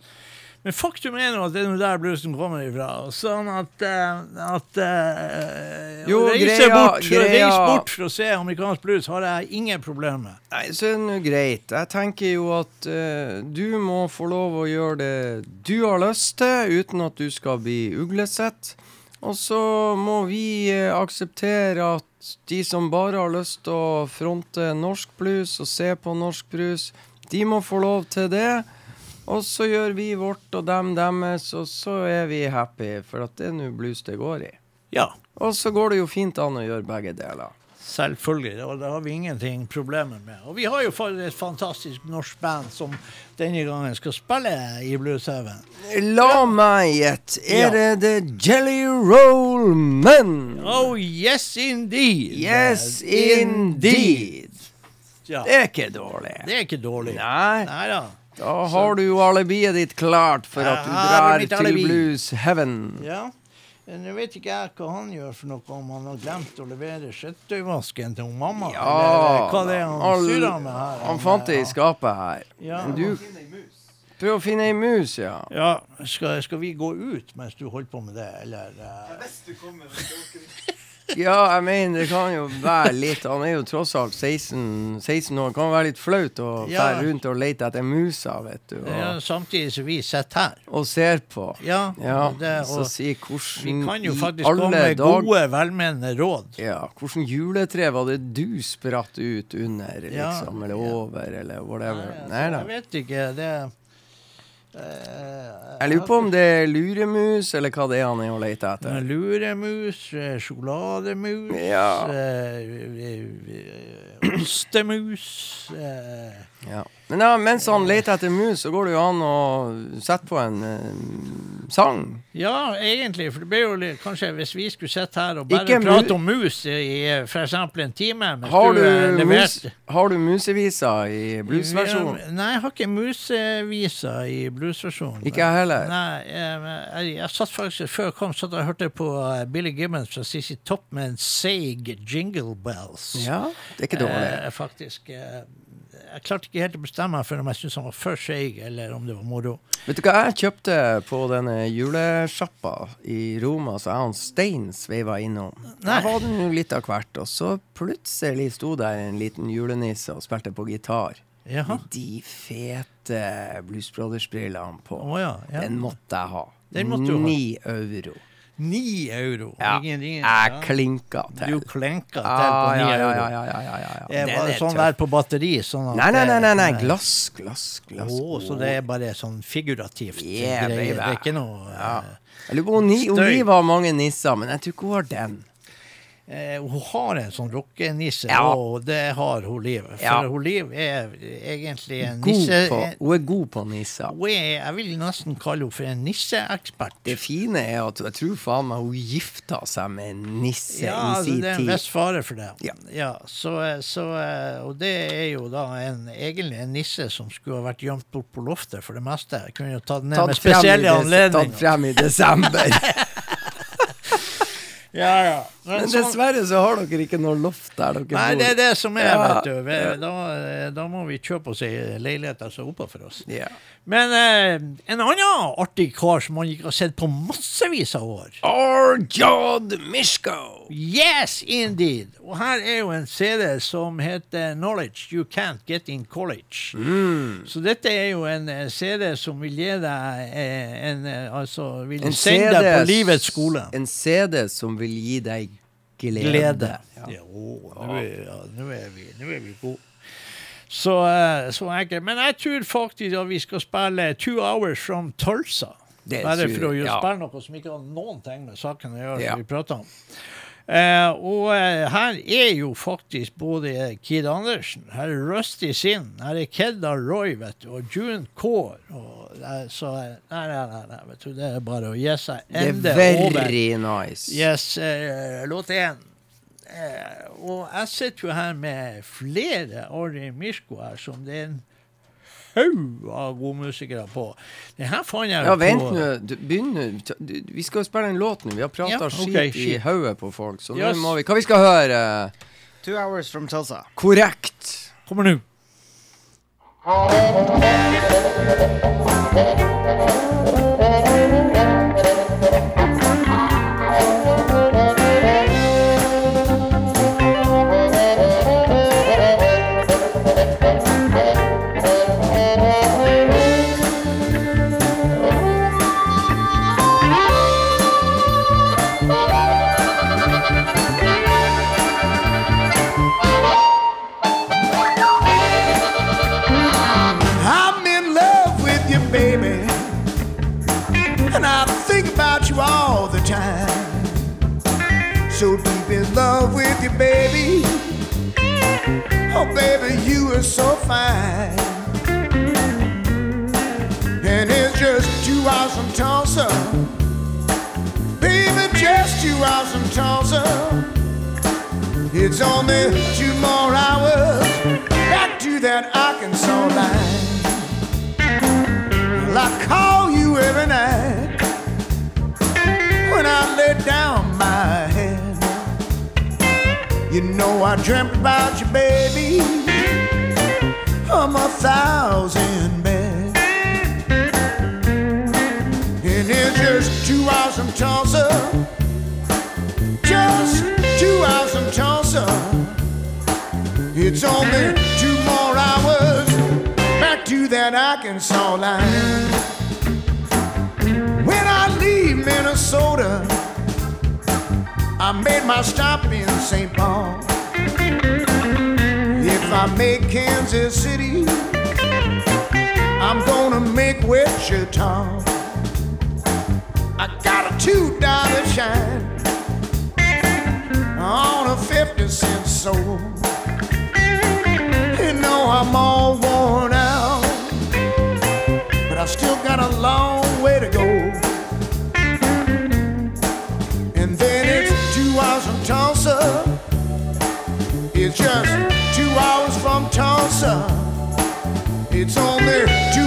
Men faktum er nå at det er noe der bluesen kommer ifra. Sånn at, eh, at uh, Jo, Å reise greia- bort, greia- reise bort for å se amerikansk blues har jeg ingen problemer med. Nei, så er det nå greit. Jeg tenker jo at uh, du må få lov å gjøre det du har lyst til, uten at du skal bli uglesett. Og så må vi uh, akseptere at de som bare har lyst til å fronte norsk blues og se på norsk blues, de må få lov til det. Og så gjør vi vårt og dem deres, og så er vi happy, for at det er nå blues det går i. Ja, Og så går det jo fint an å gjøre begge deler. selvfølgelig. Og det har vi ingenting problemer med. Og vi har jo et fantastisk norsk band som denne gangen skal spille i Blueshaugen. La meg gjette. Er det The Jelly Roll Men? Oh yes indeed! Yes, indeed. Ja, Det er ikke dårlig. det er ikke dårlig. Nei, Nei da. har du jo alibiet ditt klart for at du drar til. Blues Heaven. Ja. Nå vet ikke jeg hva han gjør for noe, om han har glemt å levere skjøttøyvasken til hun mamma. Ja, eller hva det er han surrer med her. Han fant det i skapet her. Ja. Men du Prøv å finne ei mus, ja. Ja, skal, skal vi gå ut mens du holder på med det, eller? Uh... Ja, jeg mener, det kan jo være litt Han er jo tross alt 16, 16 år. Det kan være litt flaut å Ja. dra rundt og lete etter musa, vet du. Og, Ja, samtidig som vi sitter her. og ser på. Ja, Ja, og så si hvordan vi kan jo faktisk komme med gode, velmenende råd. Ja, hvordan juletre var det du spratt ut under, Ja, liksom? Eller ja. over, eller whatever? Nei, Nei altså, da. jeg vet ikke. Det eh, Jeg lurer på om det er luremus, eller hva det er han er å lete etter. Luremus, eh, sjokolademus, Ja. eh, eh, ostemus eh, Ja. Men ja, mens han leter etter mus, så går det jo an å sette på en eh, sang. Ja, egentlig. For det blir jo litt, kanskje hvis vi skulle sitte her og bare Ikke prate om mus i f.eks. en time Har du, du, eh, mus, har du musevisa i bluesversjonen? Ja, Nei, jeg har ikke musevisa i bluesversjonen. Ikke jeg heller. Nei, jeg, jeg, jeg satt faktisk Før jeg kom, satt jeg og hørte på eh, Billy Gibbons fra CC Topp med en seig jingle bells. Ja, det er ikke dårlig. Eh, faktisk. Eh, jeg klarte ikke helt å bestemme meg for om jeg syntes han var for seig, eller om det var moro. Vet du hva jeg kjøpte på denne julesjappa i Roma, så jeg og Stein sveiva innom? Nei. Jeg hadde jo litt av hvert, og så plutselig sto der en liten julenisse og spilte på gitar. Jaha. De fete Blues Brothers-brillene på. Oh, ja. ja. Den måtte jeg ha. Den ha. Ni euro. Ni euro. Ja, Ingen, jeg klinka til. Du til. klenka til på Ah, ni euro. ja, ja, ja, ja, ja. Det er sånn der på batteri. Sånn Nei, nei, nei, nei, glass, glass, glass. Oh, så det er bare sånn figurativt Yeah. Det er ikke noe Ja. eh, Jeg lurer på om Ni- Støy. Liv har mange nisser, men jeg tror ikke hun har den. Eh, Hun har en sånn rockenisse, Ja. og det har hun Liv. For Ja. hun Liv er egentlig en God nisse... på, hun er god på nisser. Er, jeg vil nesten kalle henne for en nisseekspert. Det fine er at jeg tror faen meg hun gifta seg med en nisse Ja, i altså, sin det er en tid. viss fare for det. Ja. så, så, eh, og det er jo da en, egentlig en nisse som skulle ha vært gjemt bort på loftet for det meste. Jeg kunne jo tatt den ned Tatt med spesielle anledninger. tatt frem i desember. Ja, ja. Men Men dessverre så har dere ikke noe loft der dere Nei, det er det som er, Ja. vet du. Da, da må vi kjøpe oss ei leilighet altså oppe for oss. Ja. Men eh, en annen artig kar som man ikke har sett på massevis av år. Arjod Mishko. Yes, indeed! Og her er jo en CD som heter 'Knowledge You Can't Get In College'. Mm. Så dette er jo en eh, CD som vil gi deg eh, en eh, Altså vil En sende deg på livets skole. En CD som vil gi deg glede. Glede. Ja. Jo, nå er, ja, nå er vi, nå er vi gode. Så, eh, så enkelt. Men jeg tror faktisk at vi skal spille 'Two Hours From Tulsa'. Det Bare for å ja. spille noe som ikke har noen ting med saken å gjøre, Ja. vi prater om. Eh, og eh, her er jo faktisk både Kid Andersen, her er Rusty Sin, her er Kedda Roy, vet du, og June Kaur. Så nei, nei, nei, nei, vet du, det er bare å gi seg Det ende er over. very nice. Yes, eh, låt én. Eh, og jeg sitter jo her med flere Ari Mirko her, som det er en haug av gode musikere på. Det her fant jeg Ja, vent nå. Begynn nå. Vi skal jo spille en låt nå. Vi har prata Ja, okay, skit i hodet på folk, så Yes. nå må vi Hva vi skal høre? Two hours from Tulsa. Korrekt. Kommer nå. I'm with you, baby. Oh, baby, you are so fine. And it's just two hours from Tulsa. Baby, just two hours from Tulsa. It's only two more hours back to that Arkansas line. Well, I call you every night when I lay You know I dreamt about you, baby, from a thousand beds. And it's just two hours from Tulsa, just two hours from Tulsa. It's only two more hours back to that Arkansas line. When I leave Minnesota, I made my stop in St. Paul. If I make Kansas City, I'm gonna make Wichita. I got a two dollar shine on a 50 cent soul. You know I'm all worn out, but I've still got a long just two hours from Tulsa. It's only two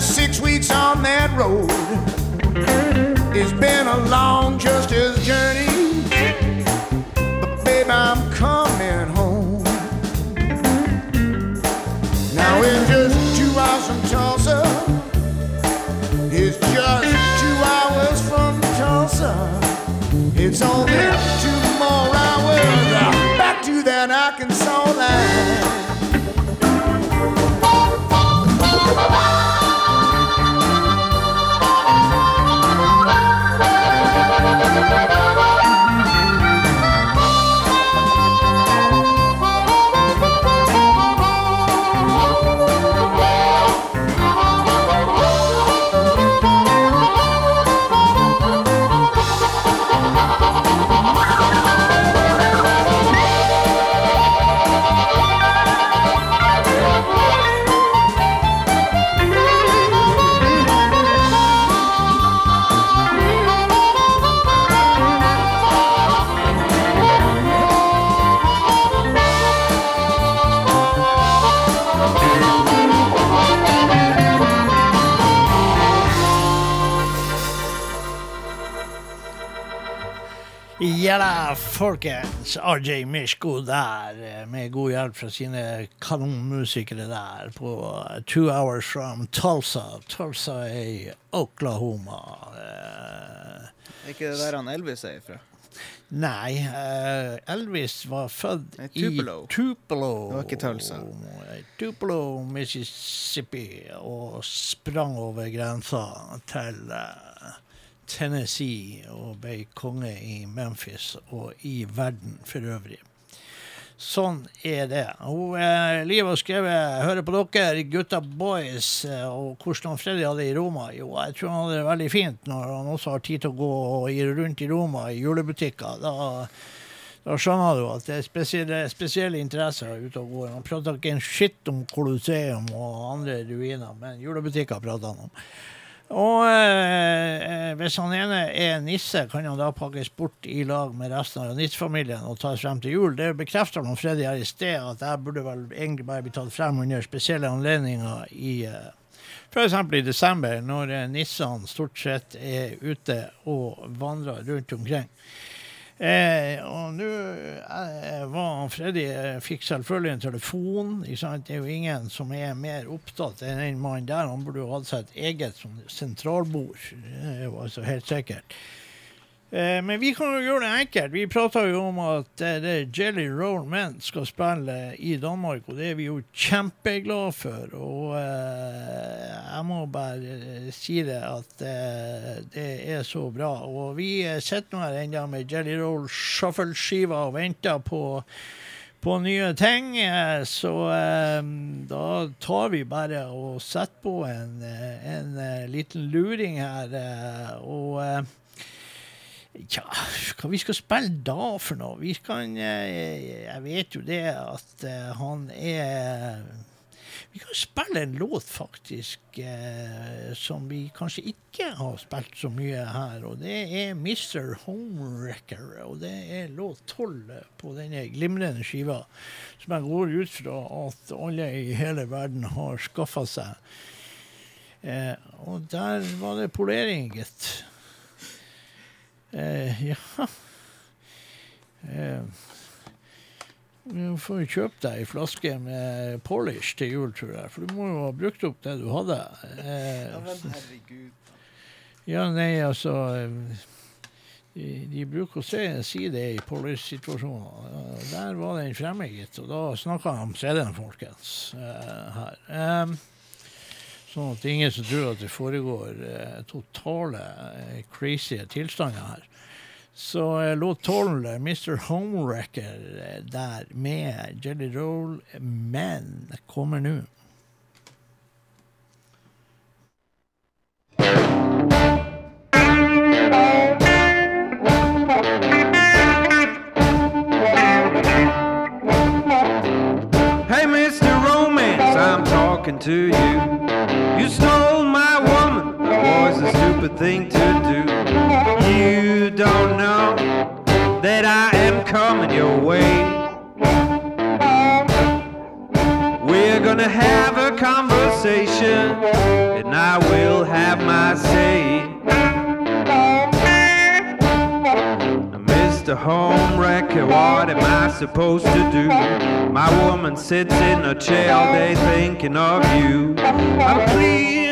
after six weeks on that road. It's been a long justice journey, but babe, I'm coming home. Now it's just two hours from Tulsa. It's just two hours from Tulsa. It's only two more hours back to that Arkansas line. Ja da, folkens. RJ Mishko der, eh, med god hjelp fra sine kanonmusikere der på Two Hours from Tulsa. Tulsa i Oklahoma. Er Er ikke det der han Elvis er ifra? Nei, eh, Elvis var født i Tupelo. Det var ikke Tulsa. Tupelo, Mississippi, og sprang over grensa til eh, Tennessee og ble konge i Memphis og i verden for øvrig. Sånn er det. Hun, eh, Liv har skrevet 'Hører på dere, gutta boys', eh, og hvordan Freddy hadde i Roma. Jo, jeg tror han hadde det veldig fint når han også har tid til å gå rundt i Roma i julebutikker. Da, da skjønner du at det er spesielle, spesielle interesser ute og går. Han prater ikke en skitt om Colosseum og andre ruiner, men julebutikker prater han om. Og eh, hvis han ene er nisse, kan han da pakkes bort i lag med resten av nissefamilien og tas frem til jul. Det bekrefter noen Freddy her i sted, at jeg burde vel egentlig bare bli tatt frem under spesielle anledninger i eh, F.eks. i desember, når eh, nissene stort sett er ute og vandrer rundt omkring. Eh, og nå eh, var Freddy eh, fikk selvfølgelig en telefon. Det er jo ingen som er mer opptatt enn den mannen der. Han burde jo hatt seg et eget sånn sentralbord. Det var jo altså helt sikkert. Eh, men vi kan jo gjøre det enkelt. Vi prata jo om at eh, det Jelly Roll Men skal spille i Danmark, og det er vi jo kjempeglade for. Og eh, jeg må bare eh, si det at eh, det er så bra. Og vi eh, sitter nå her ennå med Jelly Roll Shuffle-skiva og venter på på nye ting, så um, da tar vi bare og setter på en, en, en liten luring her. og eh, ja, hva vi skal spille da for noe? Vi kan eh, Jeg vet jo det at eh, han er Vi kan spille en låt, faktisk, eh, som vi kanskje ikke har spilt så mye her. Og det er Mr. Homewrecker. Og det er låt tolv på denne glimrende skiva, som jeg går ut fra at alle i hele verden har skaffa seg. Og der var det polering, gitt. Eh, ja eh, Du får jo kjøpe deg ei flaske med polish til jul, tror jeg. For du må jo ha brukt opp det du hadde. Eh, herregud. ja, nei, altså eh, de, de bruker å se, si det i polish-situasjoner. Der var den fremme, gitt. Og da snakka han om CD-en, folkens. eh, her. Em, sånn at det er ingen som tror at det foregår eh, totale eh, crazy tilstander her. Så låt 12, eh, Mr. Homewrecker, eh, der med Jelly Roll Men kommer nå. Hey, Mr. Romance, I'm talking to you. You stole my woman, was a stupid thing to do. You don't know that I am coming your way. We're gonna have a conversation, and I will have my say. Mr. Homewrecker, what am I supposed to do? My woman sits in a chair all day thinking of you. I'm clean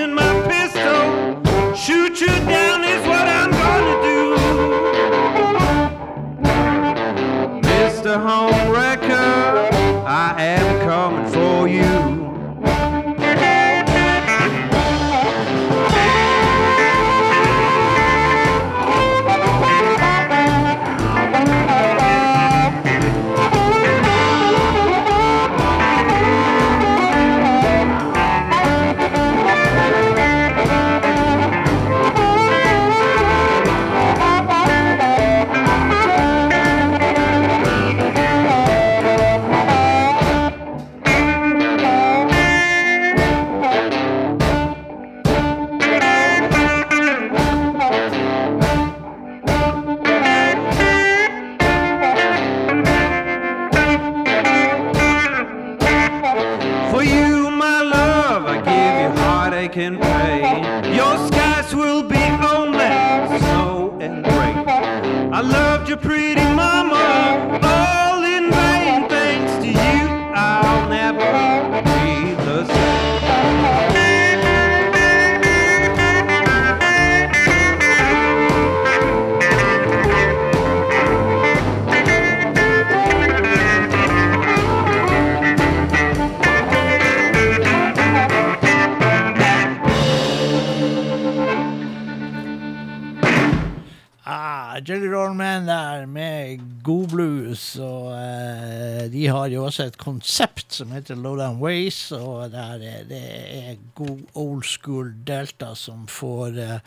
konsept som heter Lowdown Ways, og der er, det er god old school delta som får uh,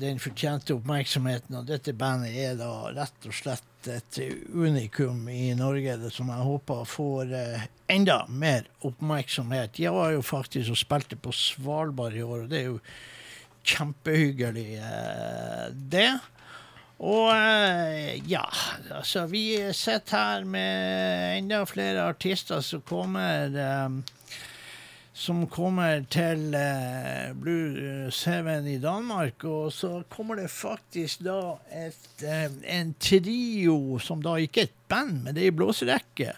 den fortjente oppmerksomheten. Og dette bandet er da rett og slett et unikum i Norge som jeg håper får uh, enda mer oppmerksomhet. De var jo faktisk og spilte på Svalbard i år, og det er jo kjempehyggelig, uh, det. Og eh, ja, altså vi sitter her med enda flere artister som kommer um, som kommer til eh, Blue Seven i Danmark. Og så kommer det faktisk da et, eh, en trio som da ikke er et band, men det er ei blåserekke.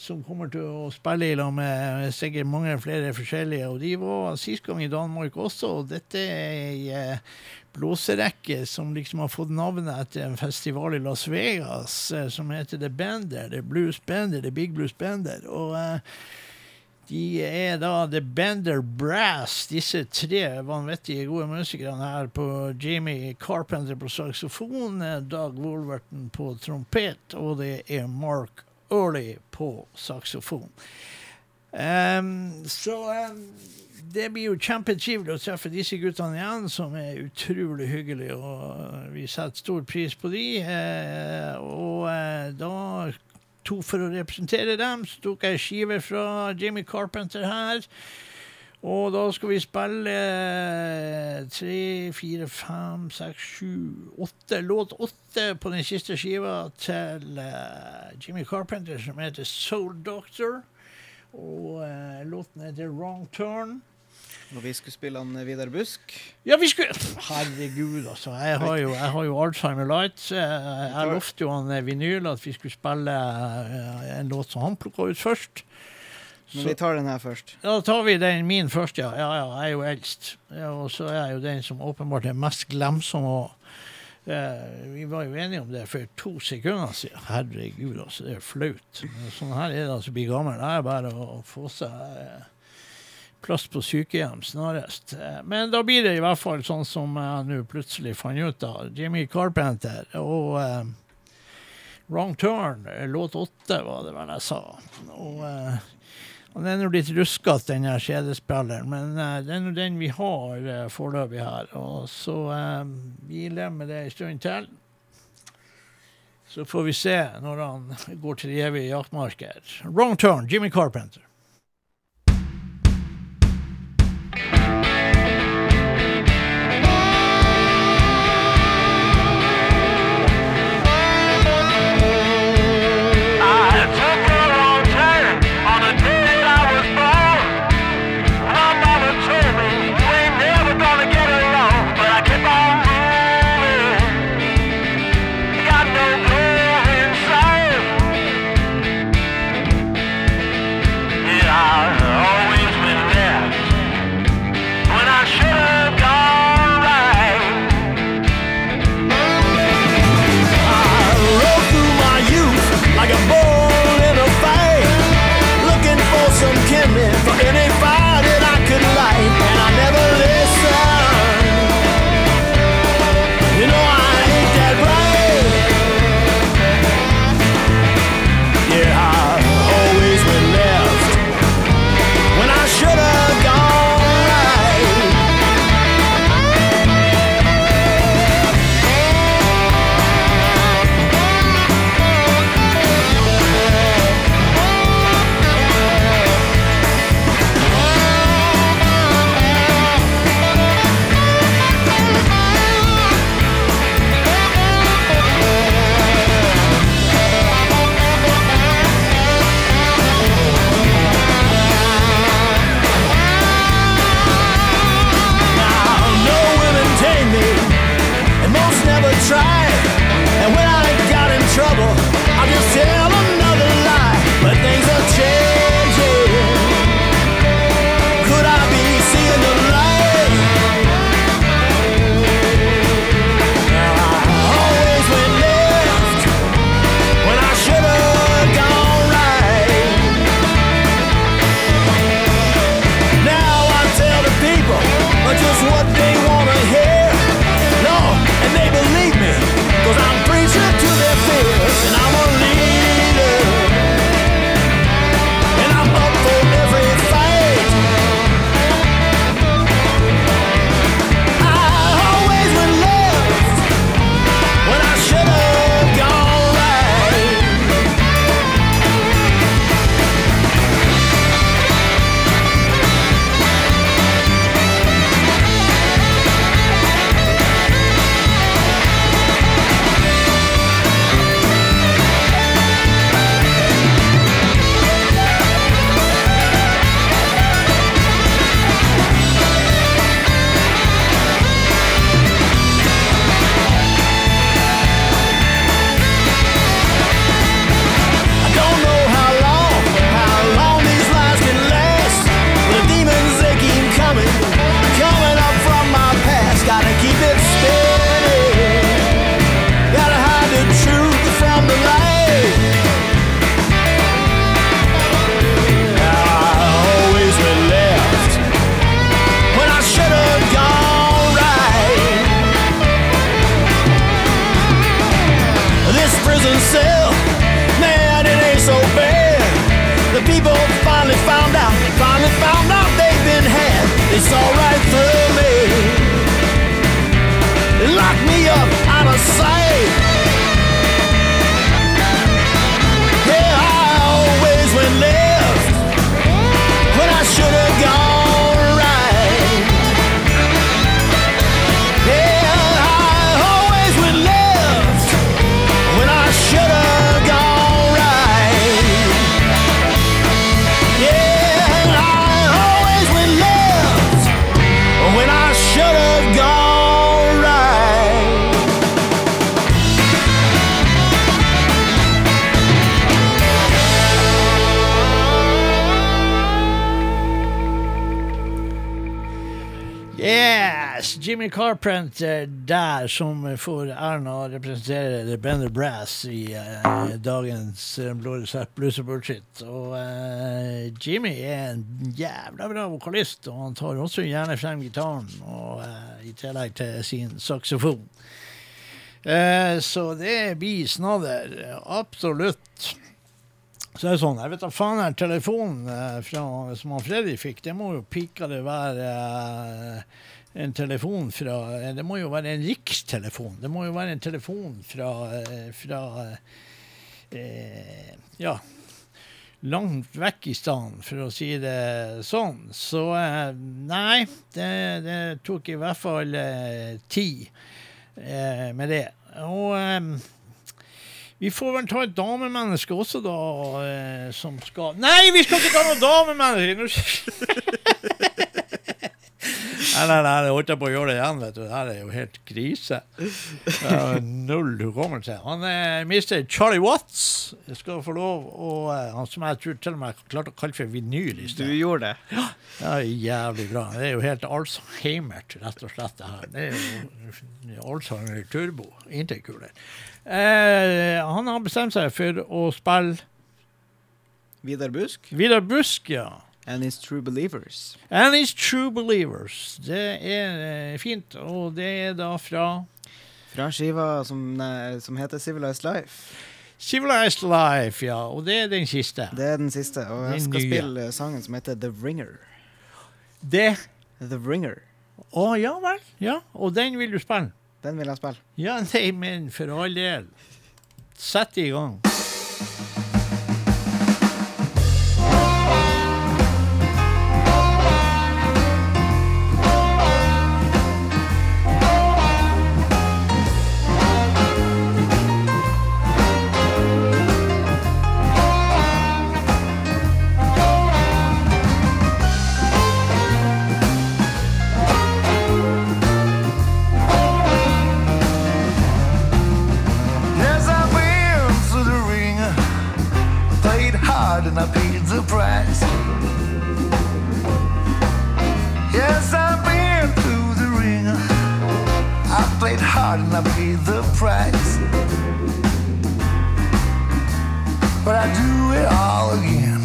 Som kommer til å spille i lag med sikkert mange flere forskjellige. Og de var sist gang i Danmark også. Og dette er ei eh, blåserekke som liksom har fått navnet etter en festival i Las Vegas eh, som heter The Bender. The Blues Bender, The Big Blues Bender. Og uh, de er da The Bender Brass, disse tre vanvittige gode musikerne her på Jimmy Carpenter på saksofon, Dag Doug Wolverton på trompet, og det er Mark Early på saksofon. Um, så em, det blir jo kjempetrivelig å treffe disse guttene igjen, som er utrolig hyggelige, og vi setter stor pris på de. Eh, og eh, da to for å representere dem, så tok jeg skive fra Jimmy Carpenter her. Og da skal vi spille eh, tre, fire, fem, seks, sju, åtte. Låt åtte på den siste skiva til uh, Jimmy Carpenter, som heter Soul Doctor. Og uh, låten heter Wrong Turn. Og vi skulle spille han Vidar Busk. Ja, vi skulle Herregud, altså. Jeg har jo, jeg har jo Alzheimer Light. Eh, Jeg lovte jo han eh, Vinyl at vi skulle spille eh, en låt som han plukka ut først. Men Så- vi tar den her først. Ja, da tar vi den min først, ja. Ja, ja, jeg er jo eldst. Ja, og så er jeg jo den som åpenbart er mest glemsom. Og, eh, vi var jo enige om det for to sekunder siden. Herregud, altså. Det er flaut. Sånn her er det altså å bli gammel. Det er bare å få seg eh, plass på sykehjem snarest. Eh, Men da blir det i hvert fall sånn som jeg nå plutselig fant ut av. Jimmy Carpenter og eh, Wrong Turn, eh, låt åtte var det vel jeg sa. Og eh, den er nå litt ruskete, den her CD-spilleren, men uh, det er nå den vi har uh, foreløpig her. Og så uh, vi lever med det en stund til. Så får vi se når han går til evig evige jaktmarker. Wrong turn, Jimmy Carpenter. Carpenter der, som får æren av å representere The Bender Brass i eh, dagens uh, Blå resept blues og bullshit. Og eh, Jimmy er en jævla bra vokalist, og han tar også gjerne frem gitaren, og, eh, i tillegg til sin saksofon. Eh, så det blir snadder. Absolutt. Så det er sånn, jeg vet da faen her, telefonen eh, fra, som han Freddy fikk, det må jo pika det være eh, en telefon fra eh, Det må jo være en rikstelefon. Det må jo være en telefon fra, eh, fra eh, Ja, langt vekk i stedet, for å si det sånn. Så eh, nei, det, det tok i hvert fall eh, tid eh, med det. Og vi får vel ta et damemenneske også, da, som skal Nei, vi skal ikke ta noe damemenneske! Nei, nei, nei, jeg holdt på å gjøre det igjen, vet du. Det her er jo helt krise. Null hukommelse. Han er mister Charlie Watts. Jeg skal få lov å eh, Han som jeg tror til og med klarte å kalle for vinyl i Du gjorde det. Ja, jævlig bra. Det er jo helt Alzheimert, rett og slett, det her. Det er jo Alzheimer turbo. Kulere. Eh, han har bestemt seg for å spille Vidar Busk Vidar Busk, ja. And his True Believers. And his True Believers. Det er eh, fint, og det er da fra Fra skiva som, som heter Civilized Life. Civilized Life, ja. Og det er den siste. Det er den siste, og jeg Den skal nye. spille sangen som heter The Ringer. Det The Ringer. Å ja vel. Ja, og den vil du spille? Den vil jeg spille. Ja, nei, men for all del. Sett i gang. And I paid the price. But I do it all again.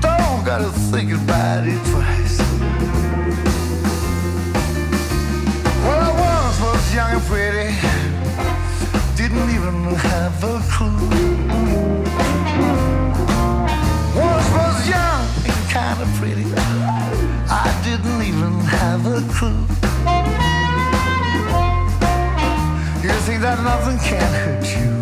Don't gotta think about it twice. Well, I once was young and pretty didn't even have a clue. Think that nothing can hurt you,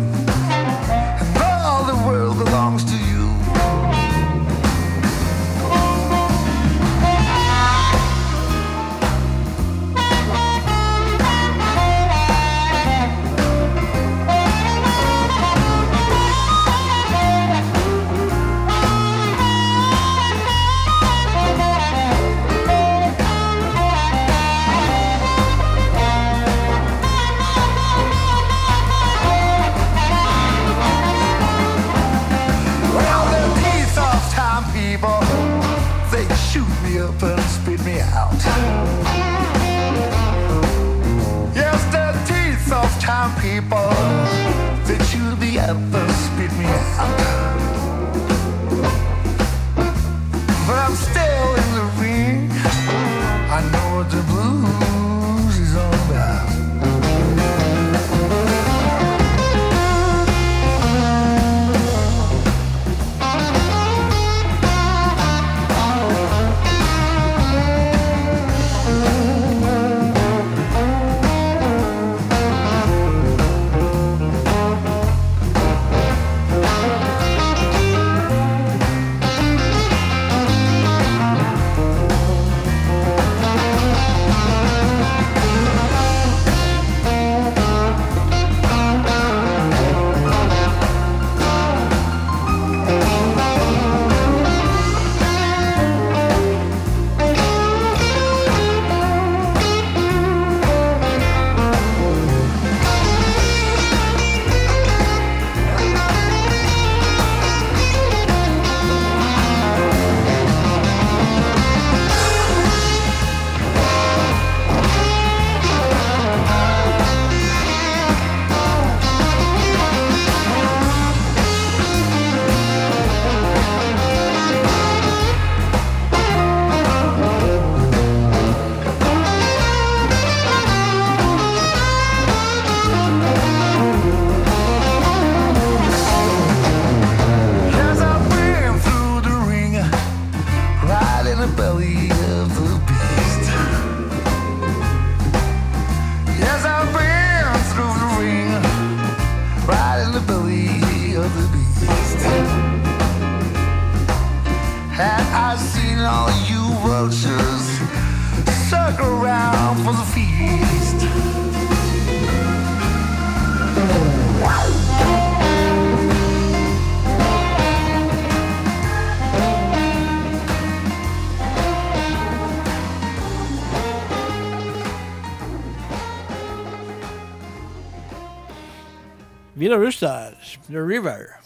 Vidar Rustad, The River.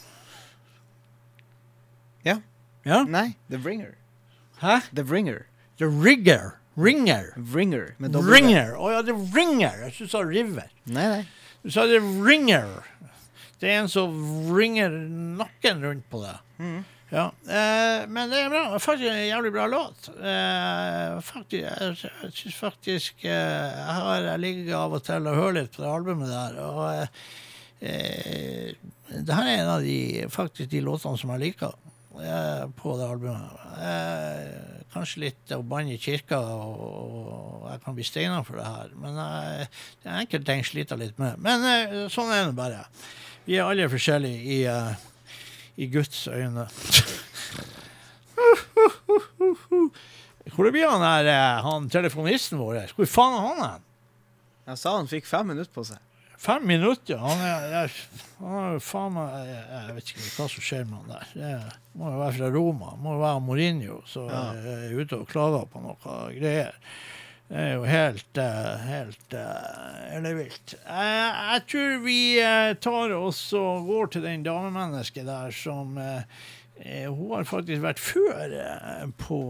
Ja. Ja? Nei, The Bringer. Hæ? The Bringer. The Rigger. Ringer. Ringer. Med. Ringer. Å ja, det er Ringer. Jeg synes du sa River. Nei, nei. Du sa The er Ringer. Det er en som ringer nakken rundt på deg. Mm. Ja, eh, men det er bra. Faktisk en jævlig bra låt. Eh, faktisk, jeg, jeg syns faktisk eh, Jeg har jeg ligger av og til og hører litt på det albumet der, og eh, det her er en av de, faktisk de låtene som jeg liker eh, på det albumet. Eh, kanskje litt å banne i kirka, og, og jeg kan bli steina for det her. Men eh, enkelte ting sliter jeg litt med. Men eh, sånn er det bare. Vi er alle forskjellige i, eh, i Guds øyne. Hvor det blir han der, han telefonisten vår? Hvor faen er han hen? Jeg sa han fikk fem minutter på seg. Fem minutter? Han er, jeg, han er faen meg jeg, jeg vet ikke hva som skjer med han der. Det må jo være fra Roma. Må jo være Mourinho som Ja. er ute og klager på noe greier. Det er jo helt, eh, helt ellevilt. Jeg, jeg tror vi eh, tar oss og går til den damemennesket der som eh, eh, Hun har faktisk vært før eh, på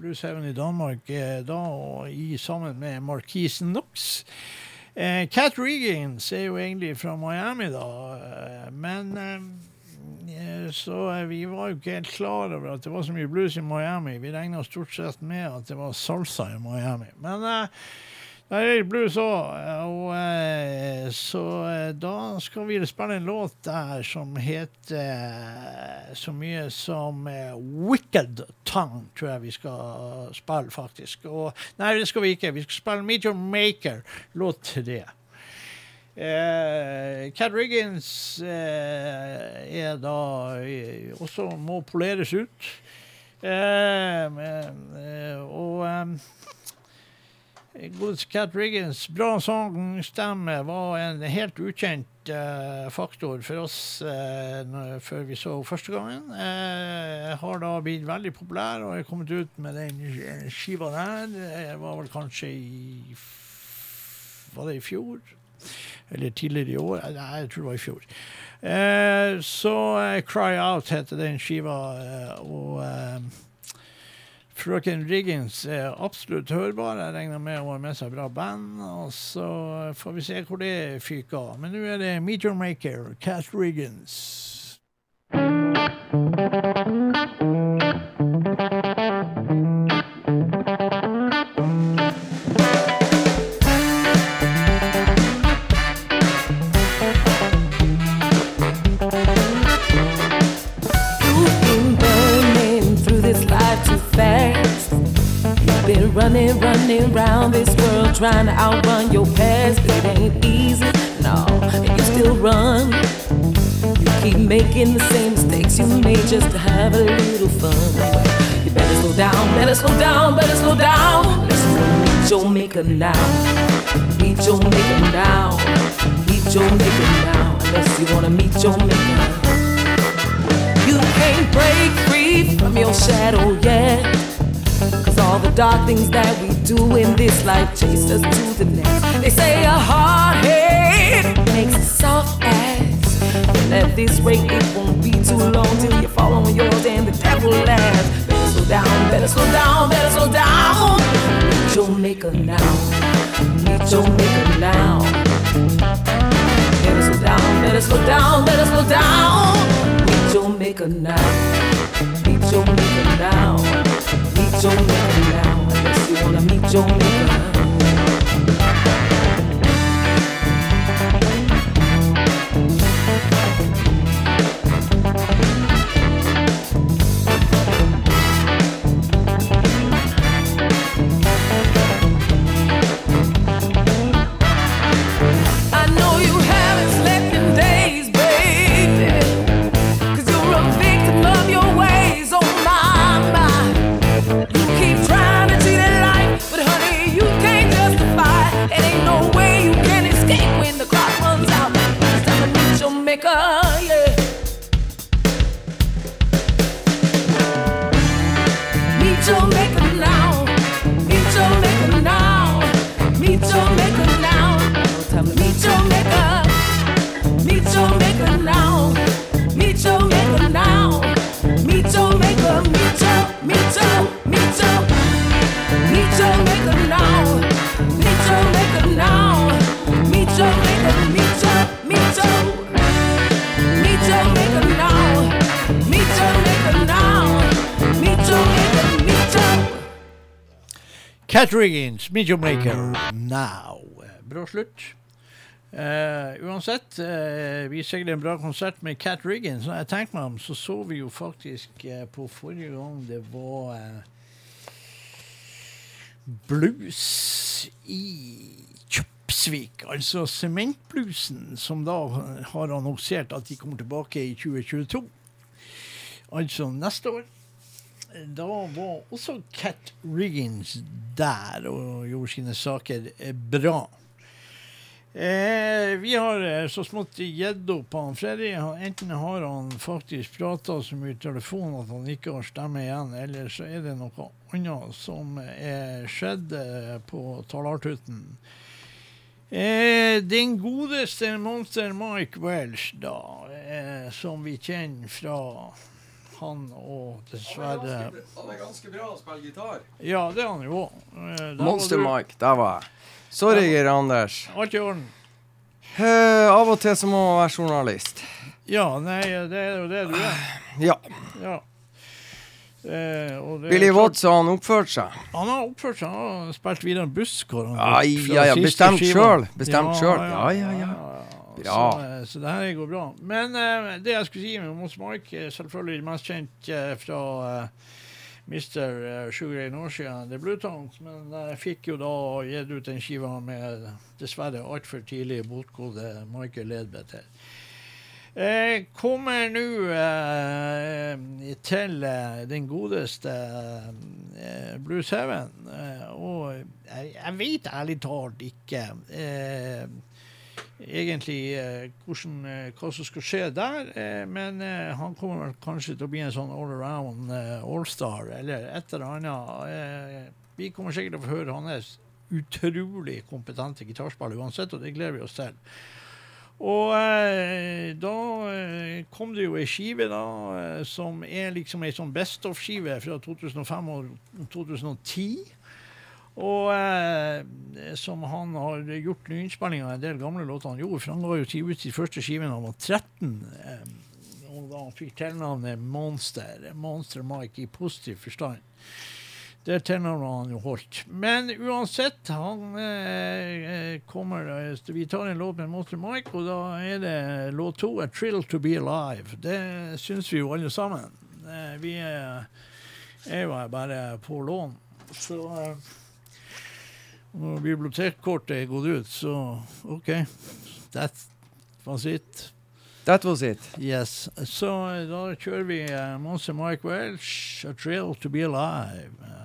Blues Heaven i Danmark eh, da, og i sammen med Markisen Knox. Eh, Cat Regans er jo egentlig fra Miami, da, eh, men eh, eh, Så eh, vi var jo ikke helt klar over at det var så mye blues i Miami. Vi regna stort sett med at det var salsa i Miami. Men eh, litt blues òg, og eh, så eh, da skal vi spille en låt der som heter eh, så mye som Wicked Tongue, tror jeg vi skal spille, faktisk. Og, nei, det skal vi ikke. Vi skal spille Meet Your Maker, låt det. Eh, Cat Riggins eh, er da også må poleres ut. Eh, og Godeste Cat Riggins bra sangstemme var en helt ukjent uh, faktor for oss uh, før vi så første gangen. Uh, har da blitt veldig populær og er kommet ut med den skiva der. Det var vel kanskje i Var det i fjor? Eller tidligere i år? Nei, jeg tror det var i fjor. Så Cry Out heter den skiva, og Frøken Riggins er absolutt hørbar. Jeg regner med hun har med seg bra band. Og så får vi se hvor det fyker av. Men nå er det Meteor Maker, Cat Riggins. You've running, running round this world trying to outrun your past. It ain't easy, no, and you still run. You keep making the same mistakes you made just to have a little fun. You better slow down, better slow down, better slow down. Listen, meet your maker now. Meet your maker now. Meet your maker now. Unless you wanna meet your maker. You can't break free from your shadow yet. Cause all the dark things that we do in this life chase us to the next. They say a hard head makes a soft ass. And at this rate, it won't be too long till you fall on yours and the devil laughs. Better slow down, better slow down, better slow down. Meet your maker now. Meet your maker now. Better slow down, better slow down, better slow down. Meet your maker now. Meet your maker now. Meet your maker now. Unless you wanna meet your maker. Cat Riggins, Midjo Maker, now. Eh, Bra slutt. Uh, uansett, uh, vi seiler en bra konsert med Cat Riggins. Når jeg tenker meg om, så så vi jo faktisk uh, på forrige gang det var blues i Kjøpsvik. Altså Sementbluesen, som da har annonsert at de kommer tilbake i 2022. Altså neste år. Da var også Cat Riggins der og gjorde sine saker eh, bra. Eh, vi har eh, så smått gitt opp han Freddy. Enten har han faktisk prata så mye i telefon at han ikke har stemme igjen, eller så er det noe annet som er skjedd eh, på Talartuten. Eh, den godeste Monster Mike Welsh, da, eh, som vi kjenner fra han òg, dessverre Han er ganske bra å spille gitar. Ja, det er han jo òg. Eh, Monster Mike, der var jeg. Sorry, Geir Anders. Alt i orden. Eh, av og til så må man være journalist. Ja, nei, det er jo det du er. Ja. Ja. Eh, og det er Billy Watts, har han oppført seg? Han har oppført seg. Han har spilt videre en busskår. han fra ja, ja, bestemt sjøl. Bestemt sjøl. Ja, ja, ja. Bra. Så, eh, så det her går bra. Men uh, det jeg skulle si med Mons Mark, er selvfølgelig mest kjent uh, fra uh, Mr. eh, Sugar i Norsia, The Blue Tones, men jeg fikk jo da gitt ut en skiva med dessverre altfor tidlig bortgåtte Michael Ledbetter. Eh, kommer nå eh, til eh, den godeste eh, Blues Heaven, eh, og jeg, jeg vet ærlig talt ikke eh, egentlig eh, hvordan, eh, hva som skal skje der, eh, men han kommer kanskje til å bli en sånn all around all-star, eller et eller annet. Vi kommer sikkert til å få høre hans utrolig kompetente gitarspill uansett, og det gleder vi oss til. Og eh, da eh, kom det jo ei skive da, eh, som er liksom ei sånn Best of-skive fra 2005 og 2010. Og eh, som han har gjort nyinnspillinger av en del gamle låter han gjorde. For han ga jo tid ut de første skivene da han var 13. Eh, og da han fikk tilnavnet Monster. Monster Mike i positiv forstand. Det tilnavnet han jo holdt. Men uansett, han eh, eh, kommer eh, Vi tar en låt med Monster Mike, og da er det låt to, 'A Trill To Be Alive'. Det syns vi jo alle sammen. Eh, vi er, jo bare på lån. Så når bibliotekkortet er gått ut, så OK. That was it. That was it. Yes. Så da kjører vi uh, Monster Mike Welch, 'A Trail To Be Alive'.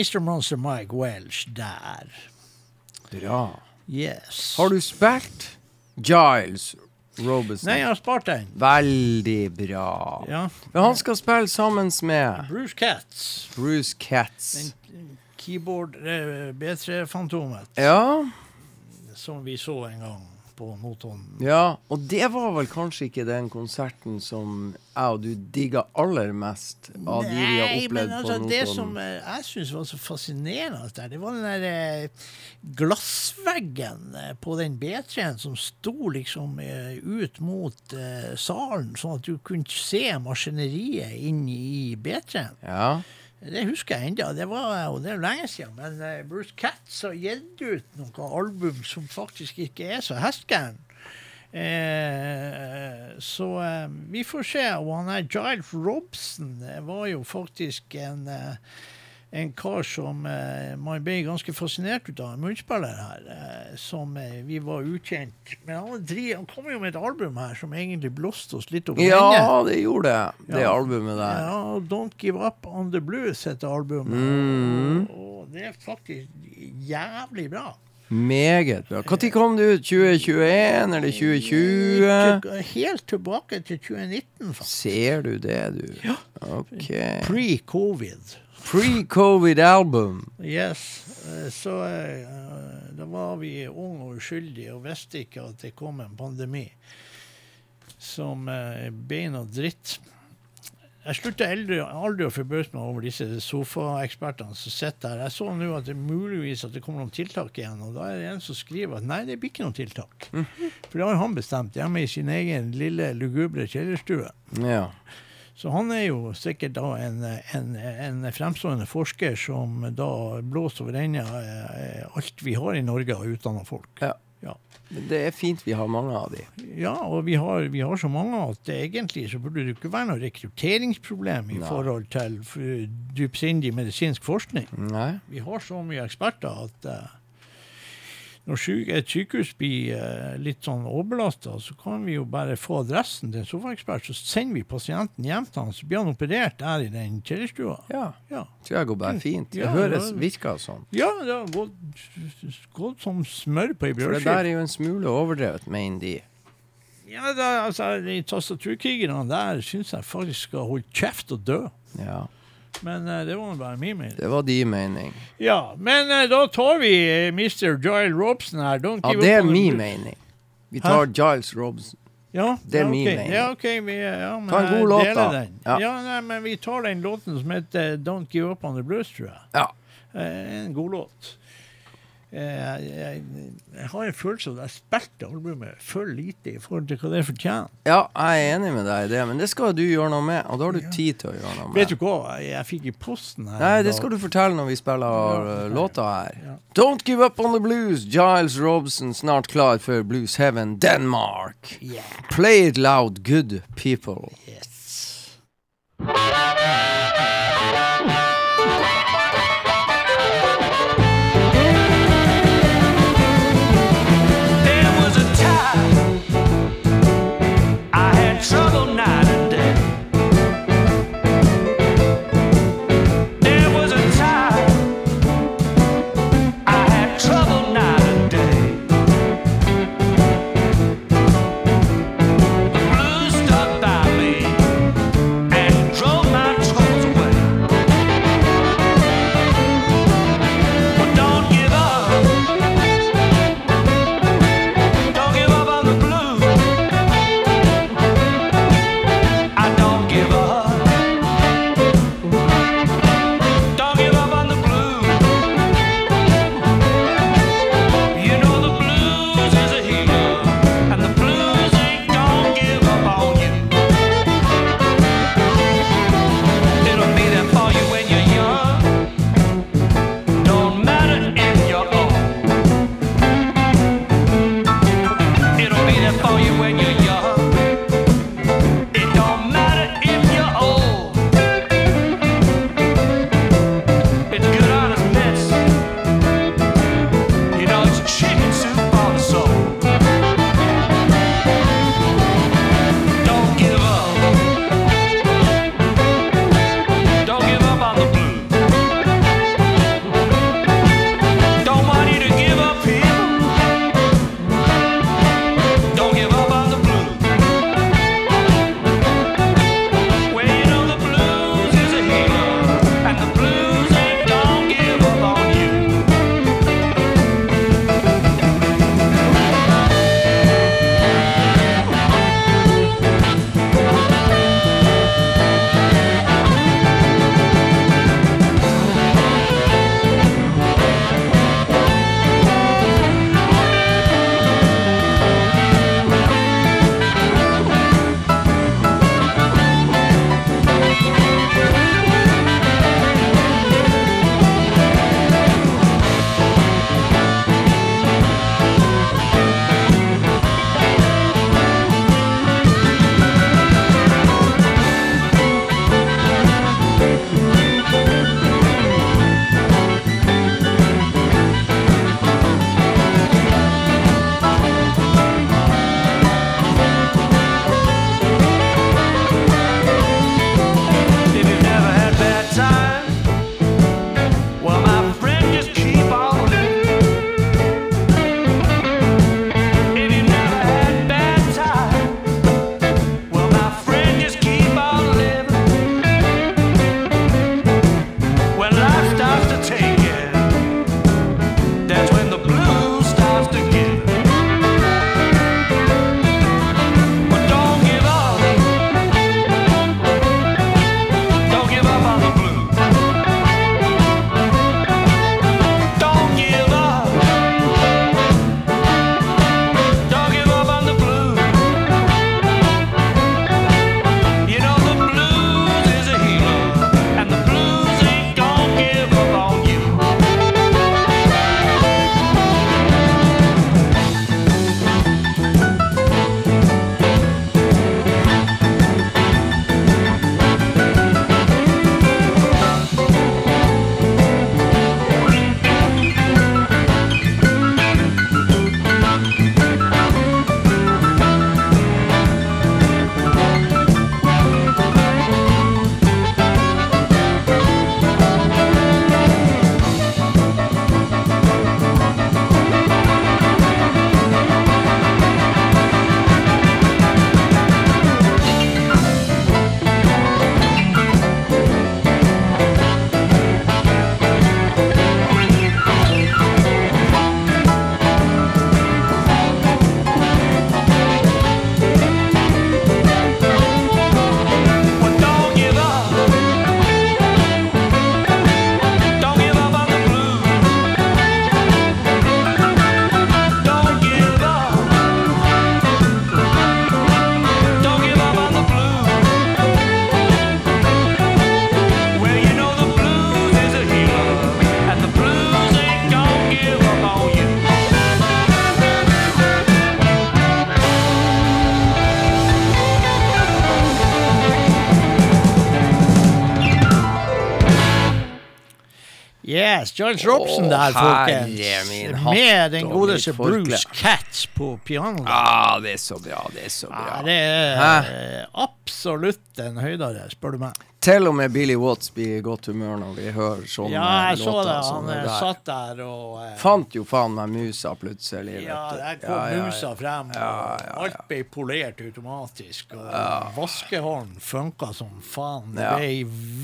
Mr. Monster Mike Welch der. Bra. Yes. Har du spilt Giles Robinson? Nei, jeg har spart den. Veldig bra. Ja. Men han skal spille sammen med Bruce Katz. Bruce Katz. Keyboard eh, B3-fantomet Ja, som vi så en gang på Notodden. ja, og det var vel kanskje ikke den konserten som jeg og du digga aller mest av de vi har Nei, men opplevd altså, på det som eh, jeg syns var så fascinerende der, det var den der eh, glassveggen eh, på den B3-en som sto liksom ut mot salen, sånn at du kunne se maskineriet inn i B3-en. Ja. Det husker jeg ennå. Det var og det er lenge siden. Men eh, Bruce Katz har gitt ut noen album som faktisk ikke er så hestgæren. Eh, så eh, vi får se. Og han er Giles Robson var jo faktisk en eh, en kar som eh, man ble ganske fascinert ut av, en munnspiller her, eh, som eh, vi var ukjent. Men han, dri, han kom jo med et album her som egentlig blåste oss litt ende. ja, det gjorde det, det Ja. albumet der. Ja, Don't Give Up On The Blues heter albumet. Mm. Og, og det er faktisk jævlig bra. Meget bra. Når kom det ut? 2021 eller 2020? Helt tilbake til 2019, faktisk. Ser du det, du? Ja. Okay. Pre-covid. Pre-covid album. Yes. Eh, Så eh, da var vi unge og uskyldige og visste ikke at det kom en pandemi som uh, og dritt. Jeg slutter aldri, aldri å forbause meg over disse sofaekspertene som sitter her. Jeg så nå at det er muligvis at det kommer noen tiltak igjen, og da er det en som skriver at nei, det blir ikke noen tiltak. For det har han bestemt hjemme i sin egen lille lugubre kjellerstue. Ja. Så han er jo sikkert da en, en, en fremstående forsker som da blåser over ende eh, alt vi har i Norge av utdanna folk. Ja. Ja. Det er fint vi har mange av de. Ja, og vi har, vi har så mange at det egentlig så burde det ikke være noe rekrutteringsproblem i Nei. forhold til dypsindig medisinsk forskning. Nei. Vi har så mye eksperter at eh, når et sykehus blir eh, litt sånn overbelasta, så kan vi jo bare få adressen til en sofaekspert, så sender vi pasienten hjem til han, så blir han operert der i den kjellerstua. Ja. Ja. Tror jeg går bare fint. Det Ja, høres, ja. virker sånn. Ja, det har gått, gått som smør på ei For det der er jo en smule overdrevet, mener de. Ja, da, altså, de tastaturkrigerne der syns jeg faktisk skal holde kjeft og dø. Ja. Men uh, det var bare min mening. Det var din mening. Ja, men uh, da tar vi eh, Mr. Giles Robson her. Don't Ja, det er min mening. Vi tar Giles Robson. Ja, Det er ja, min mening. Ja, ok, vi, ja, men Ta en god låt, da. Ja. Ja. nei, men vi tar den låten som heter Don't Give Up On The Blues, tror jeg. Ja. En god låt. Eh, Jeg, jeg, jeg har en følelse av at jeg spilte albumet for lite i forhold til hva det fortjener. ja, jeg er enig med deg i det, men det skal du gjøre noe med. Og da har du tid til å gjøre noe med. Vet du hva jeg, fikk i posten her? Nei, det skal du fortelle når vi spiller Ja, uh, låta her. Ja. Don't give up on the blues. Giles Robson snart klar for Blues Heaven Denmark. Yeah. Play it loud, good people. Yes. Yes, Giles Robson oh, der, folkens. Med den godeste. Bruce Katz på pianoet. Ah, det er så bra, det er så bra. Ah, det er absolutt en høydare, spør du meg. Til og med Billy Watts blir i godt humør når vi hører sånne Ja, jeg så det. Han eh, der. satt der og eh, Fant jo faen meg musa plutselig. Ja, der kom Ja, ja, musa frem, og alt ble polert automatisk. Og vaskehåren funka som faen. Det ble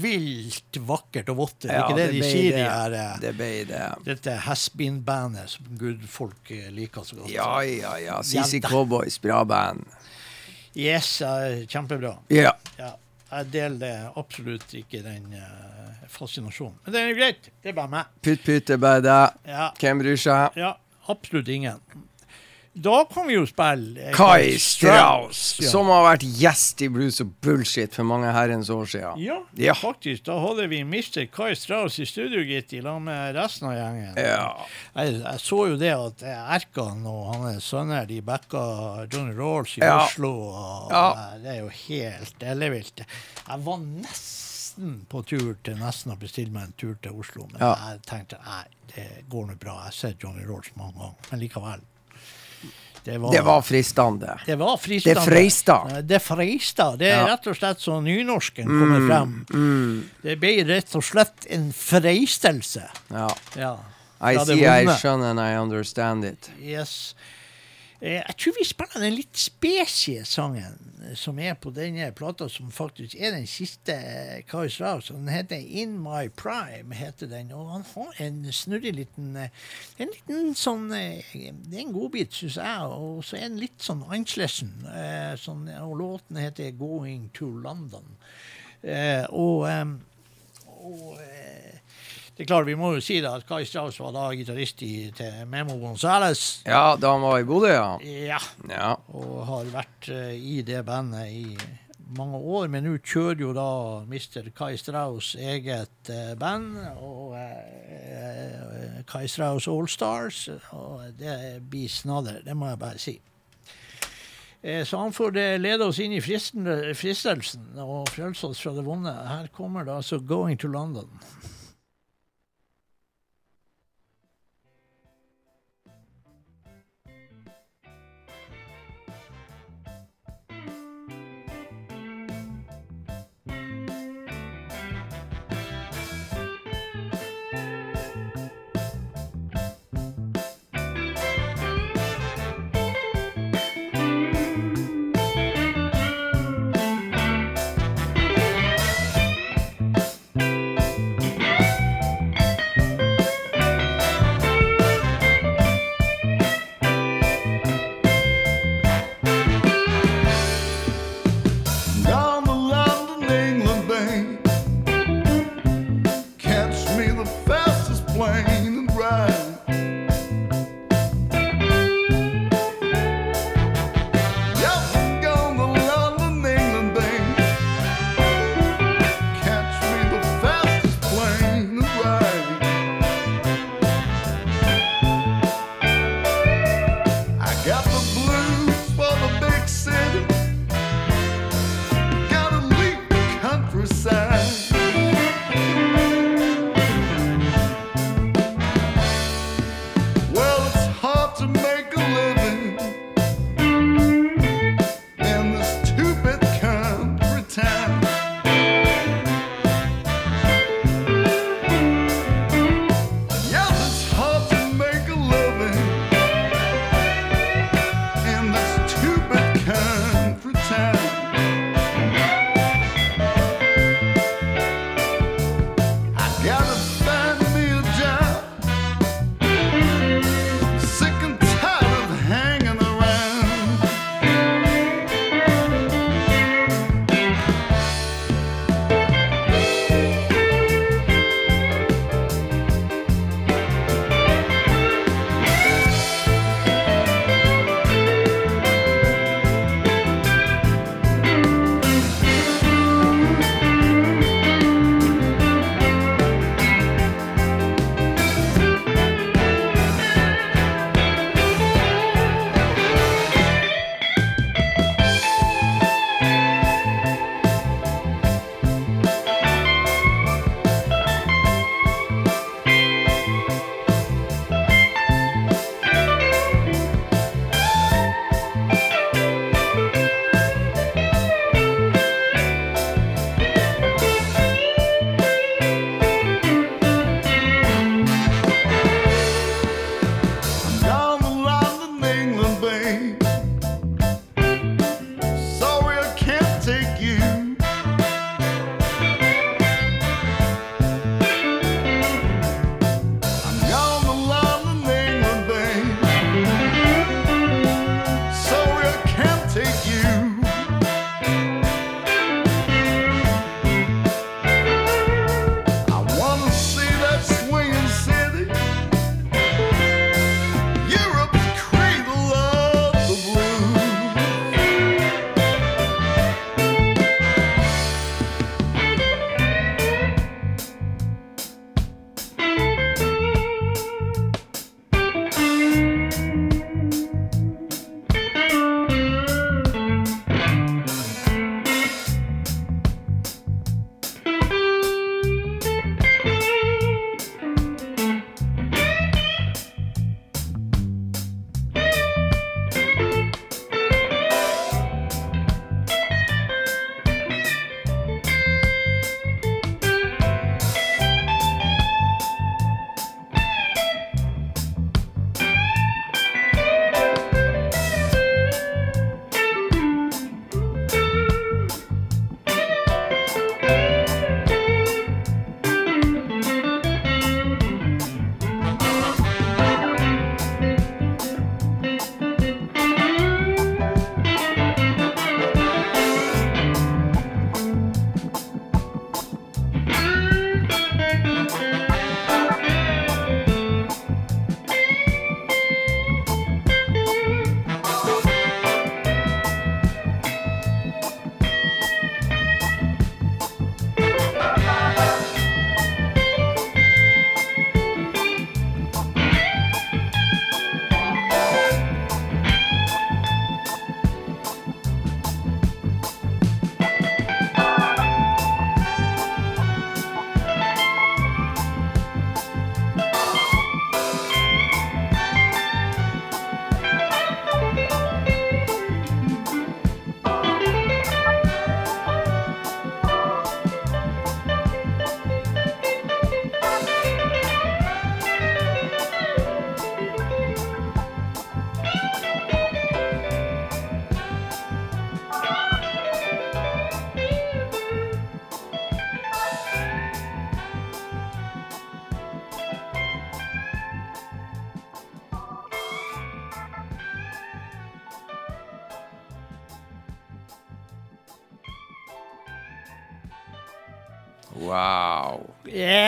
vilt vakkert og vått. Det er ikke det, det de sier, det. de her eh, Det ble det. Dette has-been-bandet som gudfolk eh, liker så godt. Ja, ja, ja. CC Cowboys, bra band. Yes, kjempebra. Yeah. Ja, jeg deler absolutt ikke den eh, fascinasjonen. Men det er greit. Det er bare meg. Putt, putt, det er bare deg. Ja, Hvem bryr seg? ja absolutt ingen. Da kan vi jo spille eh, Kai Strauss, Ja. som har vært gjest i Blues og Bullshit for mange herrens år siden. Ja, Ja. faktisk. Da hadde vi Mr. Kai Strauss i studio, gitt, i lag med resten av gjengen. Ja. Jeg, jeg så jo det at eh, Erkan og hans sønner de backa Johnny Rolls i. Oslo. Og, Ja. Det er jo helt ellevilt. Jeg var nesten på tur til nesten å bestille meg en tur til Oslo, men Ja. jeg tenkte nei, det går nå bra. Jeg har sett Johnny Rolls mange ganger, men likevel. Det var, Det var fristende. det var fristende. Det freista. Eh, Det freista. Det er Ja. rett og slett så nynorsken kommer frem. Mm. Det ble rett og slett en freistelse. Ja. Ja. I see, I skjønner, and I understand it. Yes. Eh, jeg tror vi spiller den litt spesie sangen eh, som er på denne plata, som faktisk er den siste eh, Kai Strauss. Den heter In My Prime, heter den. Og han har en snurrig liten En liten sånn Det er en godbit, syns jeg. Og så er den litt sånn annerledes. Sånn, og låten heter Going to London. Og og det er klart, Vi må jo si da at Kai Strauss var da gitarist i- til Memo Gonzales. Ja, da han var i Bodø, ja. Ja, Ja. og har vært uh, i det bandet i mange år. Men nå kjører jo da Mr. Kai Strauss eget uh, band, og uh, Kai Strauss Allstars. Og det blir snadder, det må jeg bare si. Eh, Så han får det lede oss inn i fristelsen og frelse oss fra det vonde. Her kommer det altså 'Going to London'.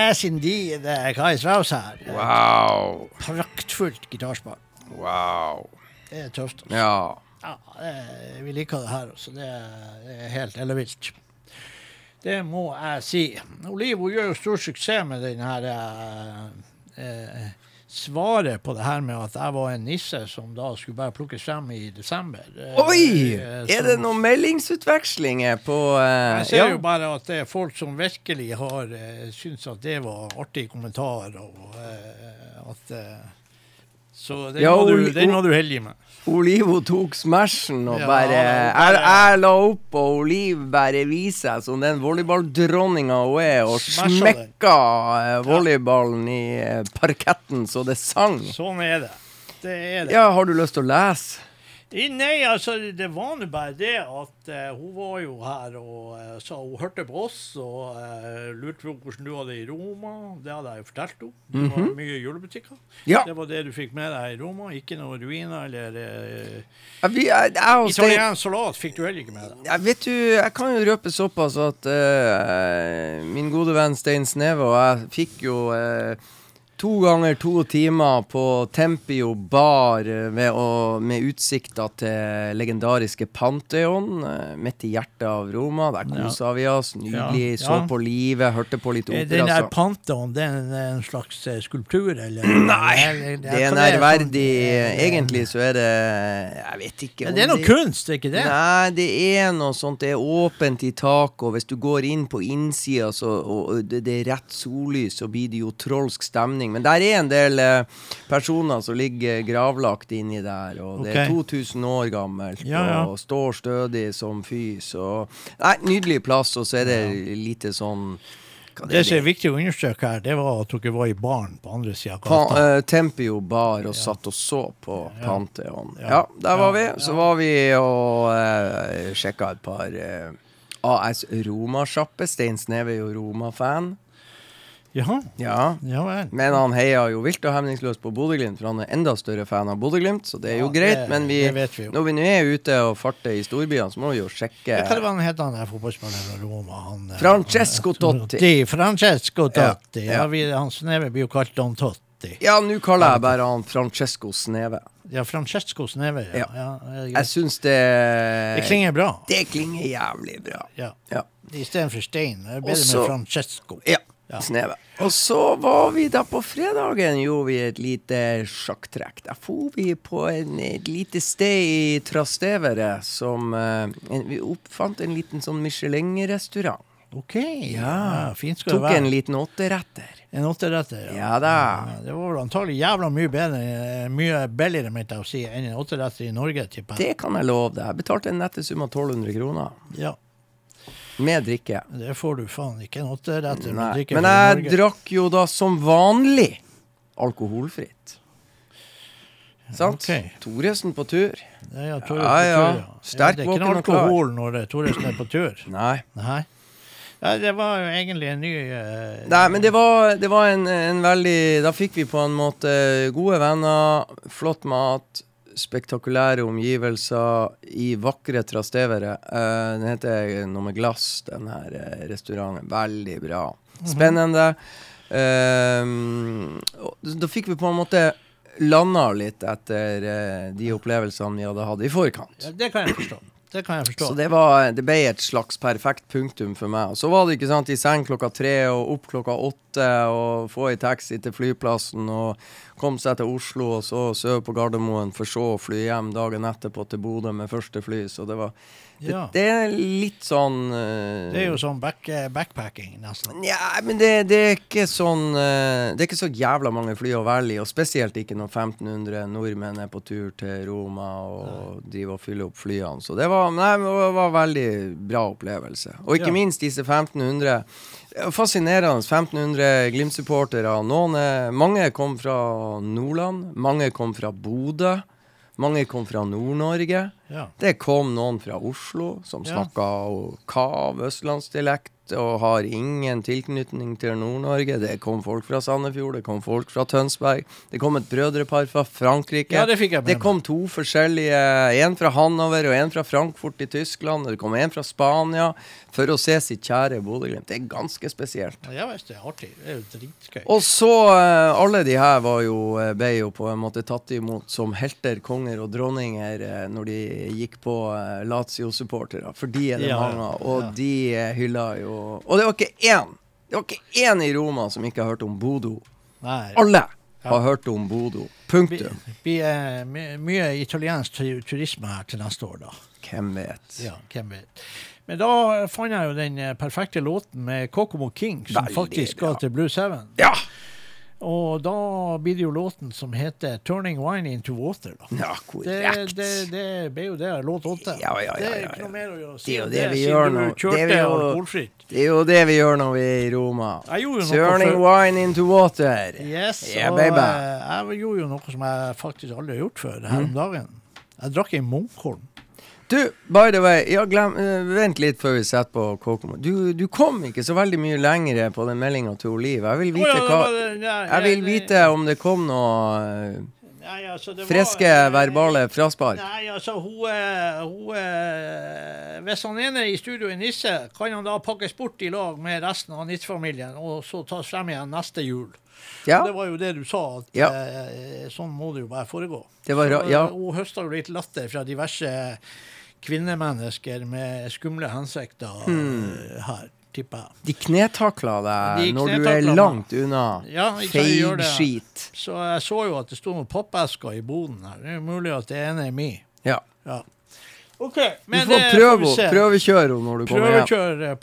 Yes, indeed. Er Kai Strauss her. Wow. Praktfullt gitarspill. Wow. Det er tøft. Altså. Ja. Ja, det, vi liker det her altså. Det det er helt ellevilt. Det må jeg si. Oliv hun gjør jo stor suksess med den her eh, eh, svaret på det her med at jeg var en nisse som da skulle bare plukkes frem i desember. Eh, Oi! eh, Er det noen meldingsutvekslinger på eh, Jeg ser ja. jo bare at det er folk som virkelig har uh, syntes at det var artig kommentar, og eh, at Så den, Ja, var du, den var du heldig med. Olivo tok smashen og Ja, bare jeg, jeg la opp, og Oliv bare viser seg som den volleyballdronninga hun er, og Smasha den. smekka eh, volleyballen i eh, parketten så det sang. Sånn er det. Det er det. Ja, har du lyst til å lese? I- Nei, altså, det var nå bare det at uh, hun var jo her og uh, sa hun hørte på oss og uh, lurte på hvordan du hadde det i Roma. Det hadde jeg jo fortalt henne. Det var Mhm. mye julebutikker. Ja. Det var det du fikk med deg i Roma. Ikke noe ruiner eller uh, vi- jeg, jeg Italiensk salat fikk du heller ikke med deg. Jeg vet du, jeg kan jo røpe såpass at eh, min gode venn Stein Sneve og jeg fikk jo eh, to ganger to timer på Tempio bar eh, med, å, med utsikter til legendariske Pantheon, eh, midt i hjertet av Roma. Der Ja. vi oss. Nydelig. Ja, Så på livet, hørte på litt Eh, opera. Den der Pantheon, det er en, slags eh, skulptur, eller? Nei, Eller- det er nærverdig. sånn- Egentlig så er det Jeg vet ikke Ja, det er noe kunst, er ikke det? Nei, det er noe sånt. Det er åpent i taket, og hvis du går inn på innsida så, og det, det er rett sollys, så blir det jo trolsk stemning. Men der er en del eh, personer som ligger gravlagt inni der, og det er 2000 år gammelt, Ja, ja. og står stødig som fys. Og, nei, nydelig plass, og så er det lite sånn Det som er viktig å understreke her, det var at dere var i baren på andre sida av gata. Uh, Tempio bar og satt og så på Pantheon. Ja. Ja, der var vi. Ja, Så var vi og uh, sjekka et par uh, AS Roma-sjappe. Stein Sneve er jo Roma-fan. Jaha. Ja. Ja vel. Men han heier jo vilt og hemningsløst på Bodø-Glimt, for han er enda større fan av Bodø-Glimt, så det er jo Ja, greit. det- men vi, vi jo. når vi nå er ute og farter i storbyene, så må vi jo sjekke Hva var han het han fotballspilleren fra Roma? Han, Francesco Francesco Totti. Totti. Francesco Totti. ja. Ja, vi, han Sneve blir jo kalt Don Totti. Ja, nå kaller jeg bare han Francesco Sneve. Ja, Francesco Sneve. Ja. ja. eh, Jeg syns det det klinger bra. Det klinger jævlig bra. Ja. Ja. Istedenfor Stein. Det er bedre Også- med Francesco. Ja. Ja. Sneve. Og så var vi da på fredagen, gjorde vi et lite sjakktrekk. Da for vi på en, et lite sted i Trastevere som uh, en, Vi oppfant en liten sånn Michelin-restaurant. OK. Ja, fint skal det være. Tok en liten åtteretter. En åtteretter, Ja da. Ja, Det var vel antagelig jævla mye bedre, eh, mye billigere, jeg å si, enn en åtteretter i Norge, tipper jeg. Det kan jeg love deg. Jeg betalte en nette sum av 1200 kroner. Ja, Med drikke. det får du faen ikke en åtteretter. med Nei. drikke Men jeg drakk jo da som vanlig alkoholfritt. Sant? Okay. Thoresen på tur. Ja, ja, Tore, Ja, ja. Tore, Sterk, Det er ikke noe alkohol når Thoresen er på tur. Nei. Nei. Ja, det var jo egentlig en ny uh, Nei, men det var, det var en, en veldig Da fikk vi på en måte gode venner, flott mat, spektakulære omgivelser i vakre Trastevere. Uh, den heter noe med glass, den her eh, restauranten. Veldig bra. Spennende. Eh, da fikk vi på en måte landa litt etter de opplevelsene vi hadde hatt i forkant. ja, Det kan jeg forstå. Det kan jeg forstå. Så det, var, det ble et slags perfekt punktum for meg. Og så var det ikke sant, i seng klokka tre og opp klokka åtte og få i taxi til flyplassen og komme seg til Oslo og så sove på Gardermoen for så å fly hjem dagen etterpå til Bodø med første fly. Så det var Ja. det er litt sånn uh, Det er jo sånn back, backpacking, nesten. Nja, men det, det er ikke sånn uh, Det er ikke så jævla mange fly å velge i, og spesielt ikke når 1500 nordmenn er på tur til Roma og driver og fyller opp flyene. Så det var, nei, det var veldig bra opplevelse. Og ikke Ja. minst disse 1500 det er Fascinerende. 1500 Glimt-supportere. Er- Mange kom fra Nordland. Mange kom fra Bodø. Mange kom fra Nord-Norge. Ja. Det kom noen fra Oslo som Ja. snakka kav østlandsdialekt og har ingen tilknytning til Nord-Norge. Det kom folk fra Sandefjord, det kom folk fra Tønsberg. Det kom et brødrepar fra Frankrike. Ja, det fikk jeg med Det kom to forskjellige, en fra Hanover og en fra Frankfurt i Tyskland. Og det kom en fra Spania for å se sitt kjære Bodø-Glimt. Det er ganske spesielt. Ja visst, det er artig. Det er jo dritgøy. Og så eh, Alle de her var jo, eh, ble jo på en måte tatt imot som helter, konger og dronninger eh, når de gikk på eh, Lazio-supportere. For de er det Ja, mange av. Og ja. de eh, hylla jo Og det var ikke én! Det var ikke én i Roma som ikke har hørt om Bodo. Nei. Alle Ja. har hørt om Bodo. Punktum. Vi, vi my mye italiensk turisme her til neste år, da. Hvem vet? Ja, hvem vet. Men da fant jeg jo den eh, perfekte låten med Kokomo King, som Veldig faktisk skal til Blue Seven. Ja! Og da blir det jo låten som heter 'Turning Wine Into Water'. da. Ja, korrekt. det, det ble jo det låt åtte. Ja, ja, ja, det er ja, ikke ja. noe mer å gjøre. Det er jo det vi gjør nå. Det er jo- Det det vi gjør når vi er i Roma. Turning wine into water. Yes, Yeah, og baby. eh, jeg gjorde jo noe som jeg faktisk aldri har gjort før her Mm. om dagen. Jeg drakk en Munkholm. Du, by the way, ja, glem, uh, vent litt før vi setter på Kokomo. Du, du kom ikke så veldig mye lenger på den meldinga til Liv. Jeg vil vite hva Jeg vil vite om det kom noe eh, Nei, altså, det var- verbale fraspark. Nei, altså, hun, eh, hun eh, Hvis han ene i studio er nisse, kan han da pakkes bort i lag med resten av nissefamilien, og så tas frem igjen neste jul. Ja. Det var jo det du sa, at Ja. eh, sånn må det jo bare foregå. Det var Så, ja. eh, Hun høsta jo litt latter fra diverse kvinnemennesker med skumle hensikter mm. eh, her, tipper. De knetakla deg De når du er langt unna. Ja. Feigskit. Så jeg så jo at det sto noen pappesker i boden her. Det er mulig at det ene er mi. Ja. Ja. OK, Du får det prøve, får vi prøvekjøre henne når du kommer hjem. Prøvekjør eh,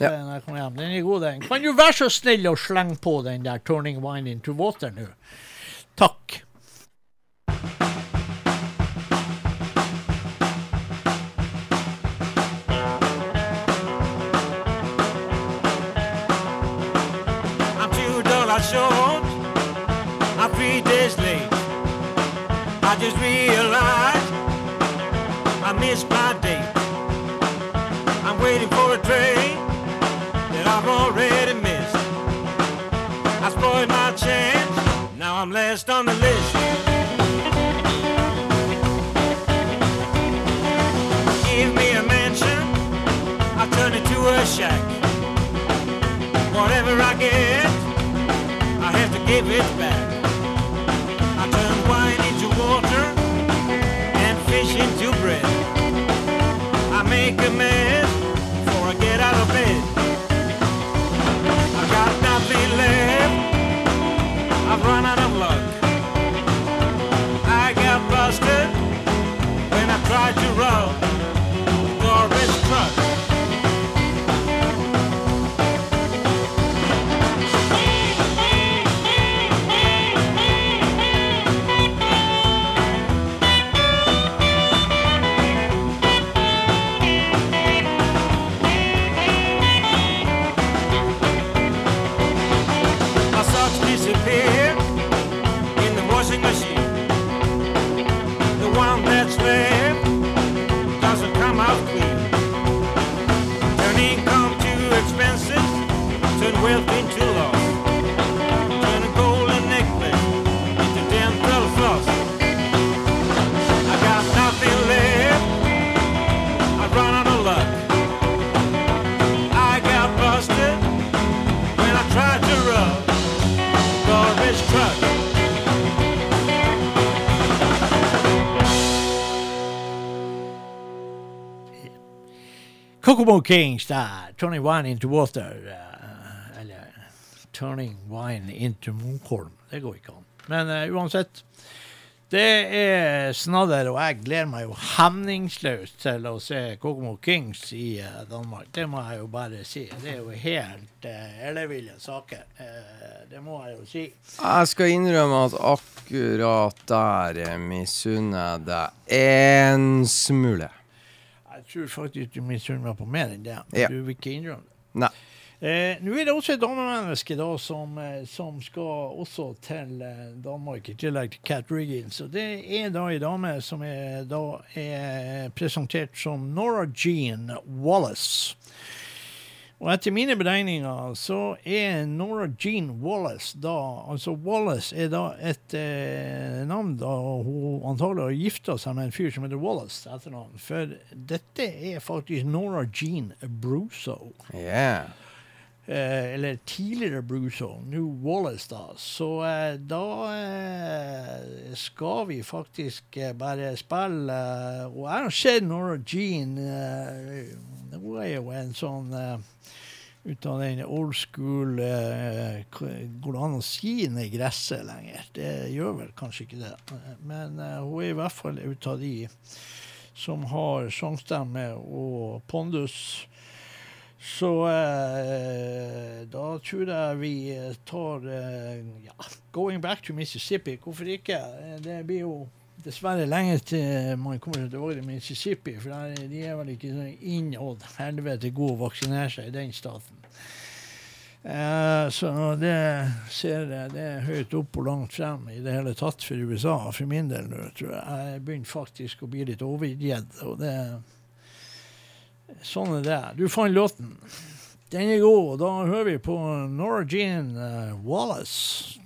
Ja. eh, når jeg kommer hjem. Den er god, den. Kan du være så snill å slenge på den der 'Turning Wine Into Water' nå? Takk. Short. I'm three days late. I just realized I missed my date. I'm waiting for a train that I've already missed. I spoiled my chance. Now I'm last on the list. Give me a mansion. I'll turn it to a shack. Whatever I get, Give it back. I turn wine into water and fish into bread. I make a mess Kokomo Kings der. 'Turning Wine Into Water'. Uh, eller 'Turning Wine Into Munkholm'. Det går ikke an. Men uh, uansett. Det er snadder, og jeg gleder meg jo hemningsløst til å se Kokomo Kings i uh, Danmark. Det må jeg jo bare si. Det er jo helt uh, elleville saker. Uh, det må jeg jo si. Jeg skal innrømme at akkurat der misunner jeg deg en smule. Jeg tror faktisk du misunner meg på mer enn det. Ja. Du vil ikke innrømme det. Nei. Eh, Nå er det også et damemenneske da som, eh, som skal også til eh, Danmark, i tillegg til Cat Riggins. Og det er da ei dame som er, da er presentert som Nora Jean Wallace. Og etter mine beregninger så er Nora Jean Wallace da Altså Wallace er da et eh, navn da hun antagelig har gifta seg med en fyr som heter Wallace etternavn. For dette er faktisk Nora Jean Bruso. Yeah. Eh, eller tidligere Bruso, nå Wallace, da. Så eh, da eh, skal vi faktisk eh, bare spille eh, Og jeg har sett Nora Jean eh, Hun er jo en sånn ut av den old school Går det an å si i gresset lenger? Det gjør vel kanskje ikke det. Men hun er i hvert fall ut av de som har sangstemme og pondus. Så eh, da tror jeg vi tar eh, ja, 'Going Back to Mississippi'. Hvorfor ikke? Eh, Det blir jo dessverre lenge til man kommer tilbake til Mississippi, for der, de er vel ikke så innåt helvete gode å vaksinere seg i den staten. Eh, så det ser jeg det er høyt opp og langt frem i det hele tatt for USA. For min del tror jeg. Jeg begynner faktisk å bli litt overgitt, og det Sånn er det. Du fant låten. Den er god, og da hører vi på Nora Jean eh, Wallace.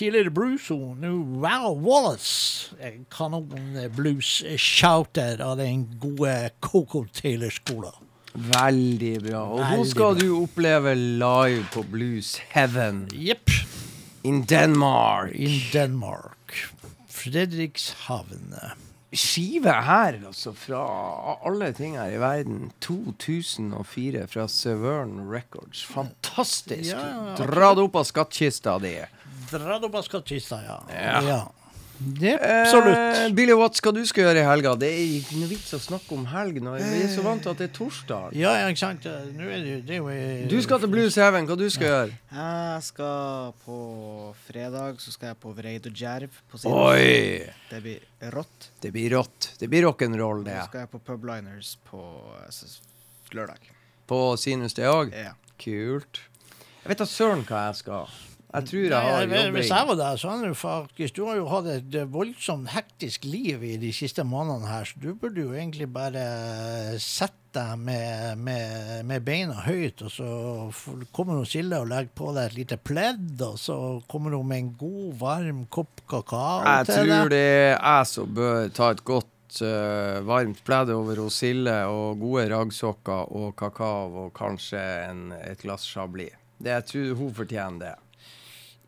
Jean, eh, og nå Val Wallace. Kanon-blues-shouter av den gode Coco Taylor-skolen. Veldig bra. Og nå skal bra. du oppleve live på Blues Heaven Jepp. in Denmark. In Denmark. Fredrikshavn. Skive her, altså, fra alle ting her i verden. 2004 fra Severn Records. Fantastisk. Ja, Dra det opp av skattkista di. Dra ja. ja. Ja. Det er absolutt. Eh, Billy Watts, hva du skal gjøre i helga? Det er ikke noe vits å snakke om helg når vi er så vant til at det er torsdag. Ja, ikke sant. Nå er det, det er jo eh, Du skal til Blues Heaven. Hva du skal gjøre? Jeg skal på fredag så skal jeg på Vreid og Djerv på siden. Oi! Det blir rått. Det blir rått. Det blir rock'n'roll, det. Så skal jeg på Publiners på eh, lørdag. På Sinus det òg? Ja. Kult. Jeg vet da søren hva jeg skal. Jeg tror jeg har jobbing. Hvis jeg var deg, så hadde du faktisk Du har jo hatt et eh, voldsomt hektisk liv i de siste månedene her, så du burde jo egentlig bare sette deg med, med, med beina høyt, og så kommer hun Silje og legger på deg et lite pledd, og så kommer hun med en god, varm kopp kakao Jeg til tror det er jeg som bør ta et godt eh, varmt pledd over Silje, og gode raggsokker og kakao og kanskje en, et glass chablis. Det jeg tror hun fortjener det.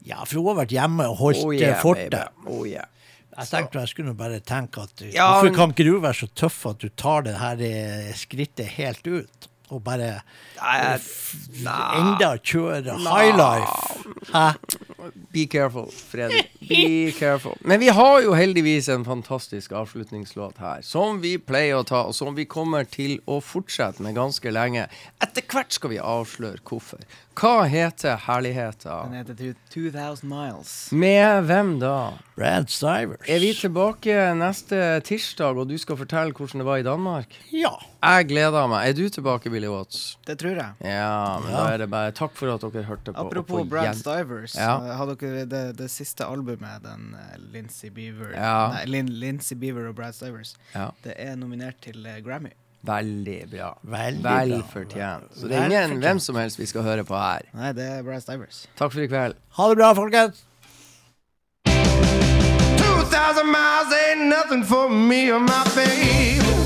Ja, for hun har vært hjemme og holdt Oh oh, yeah, fortet. Oh yeah. Jeg tenkte jeg skulle bare tenke at Ja, Hvorfor kan ikke du være så tøff at du tar det her eh, skrittet helt ut? Og bare Nei, enda kjøre high life? Hæ? Be careful, Fredrik. Be careful. Men vi har jo heldigvis en fantastisk avslutningslåt her, som vi pleier å ta, og som vi kommer til å fortsette med ganske lenge. Etter hvert skal vi avsløre hvorfor. Hva heter Den heter 2000 Miles. Med hvem da? Brad Stivers. Er vi tilbake neste tirsdag, og du skal fortelle hvordan det var i Danmark? Ja. Jeg gleder meg. Er du tilbake, Billy Watts? Det tror jeg. Ja, men da er det bare takk for at dere hørte på. Apropos på Brad Stivers. Ja. eh, Har dere det, det siste albumet, den uh, Lincy Beaver Ja. Nei, Lin, Lincy Beaver og Brad Stivers, Ja. det er nominert til uh, Grammy. Veldig bra. Veldig Vel bra. fortjent. Så det er ingen hvem som helst vi skal høre på her. Nei, det er Brad Stivers. Takk for i kveld. Ha det bra, folkens. 2,000 miles ain't nothing for me or my babe.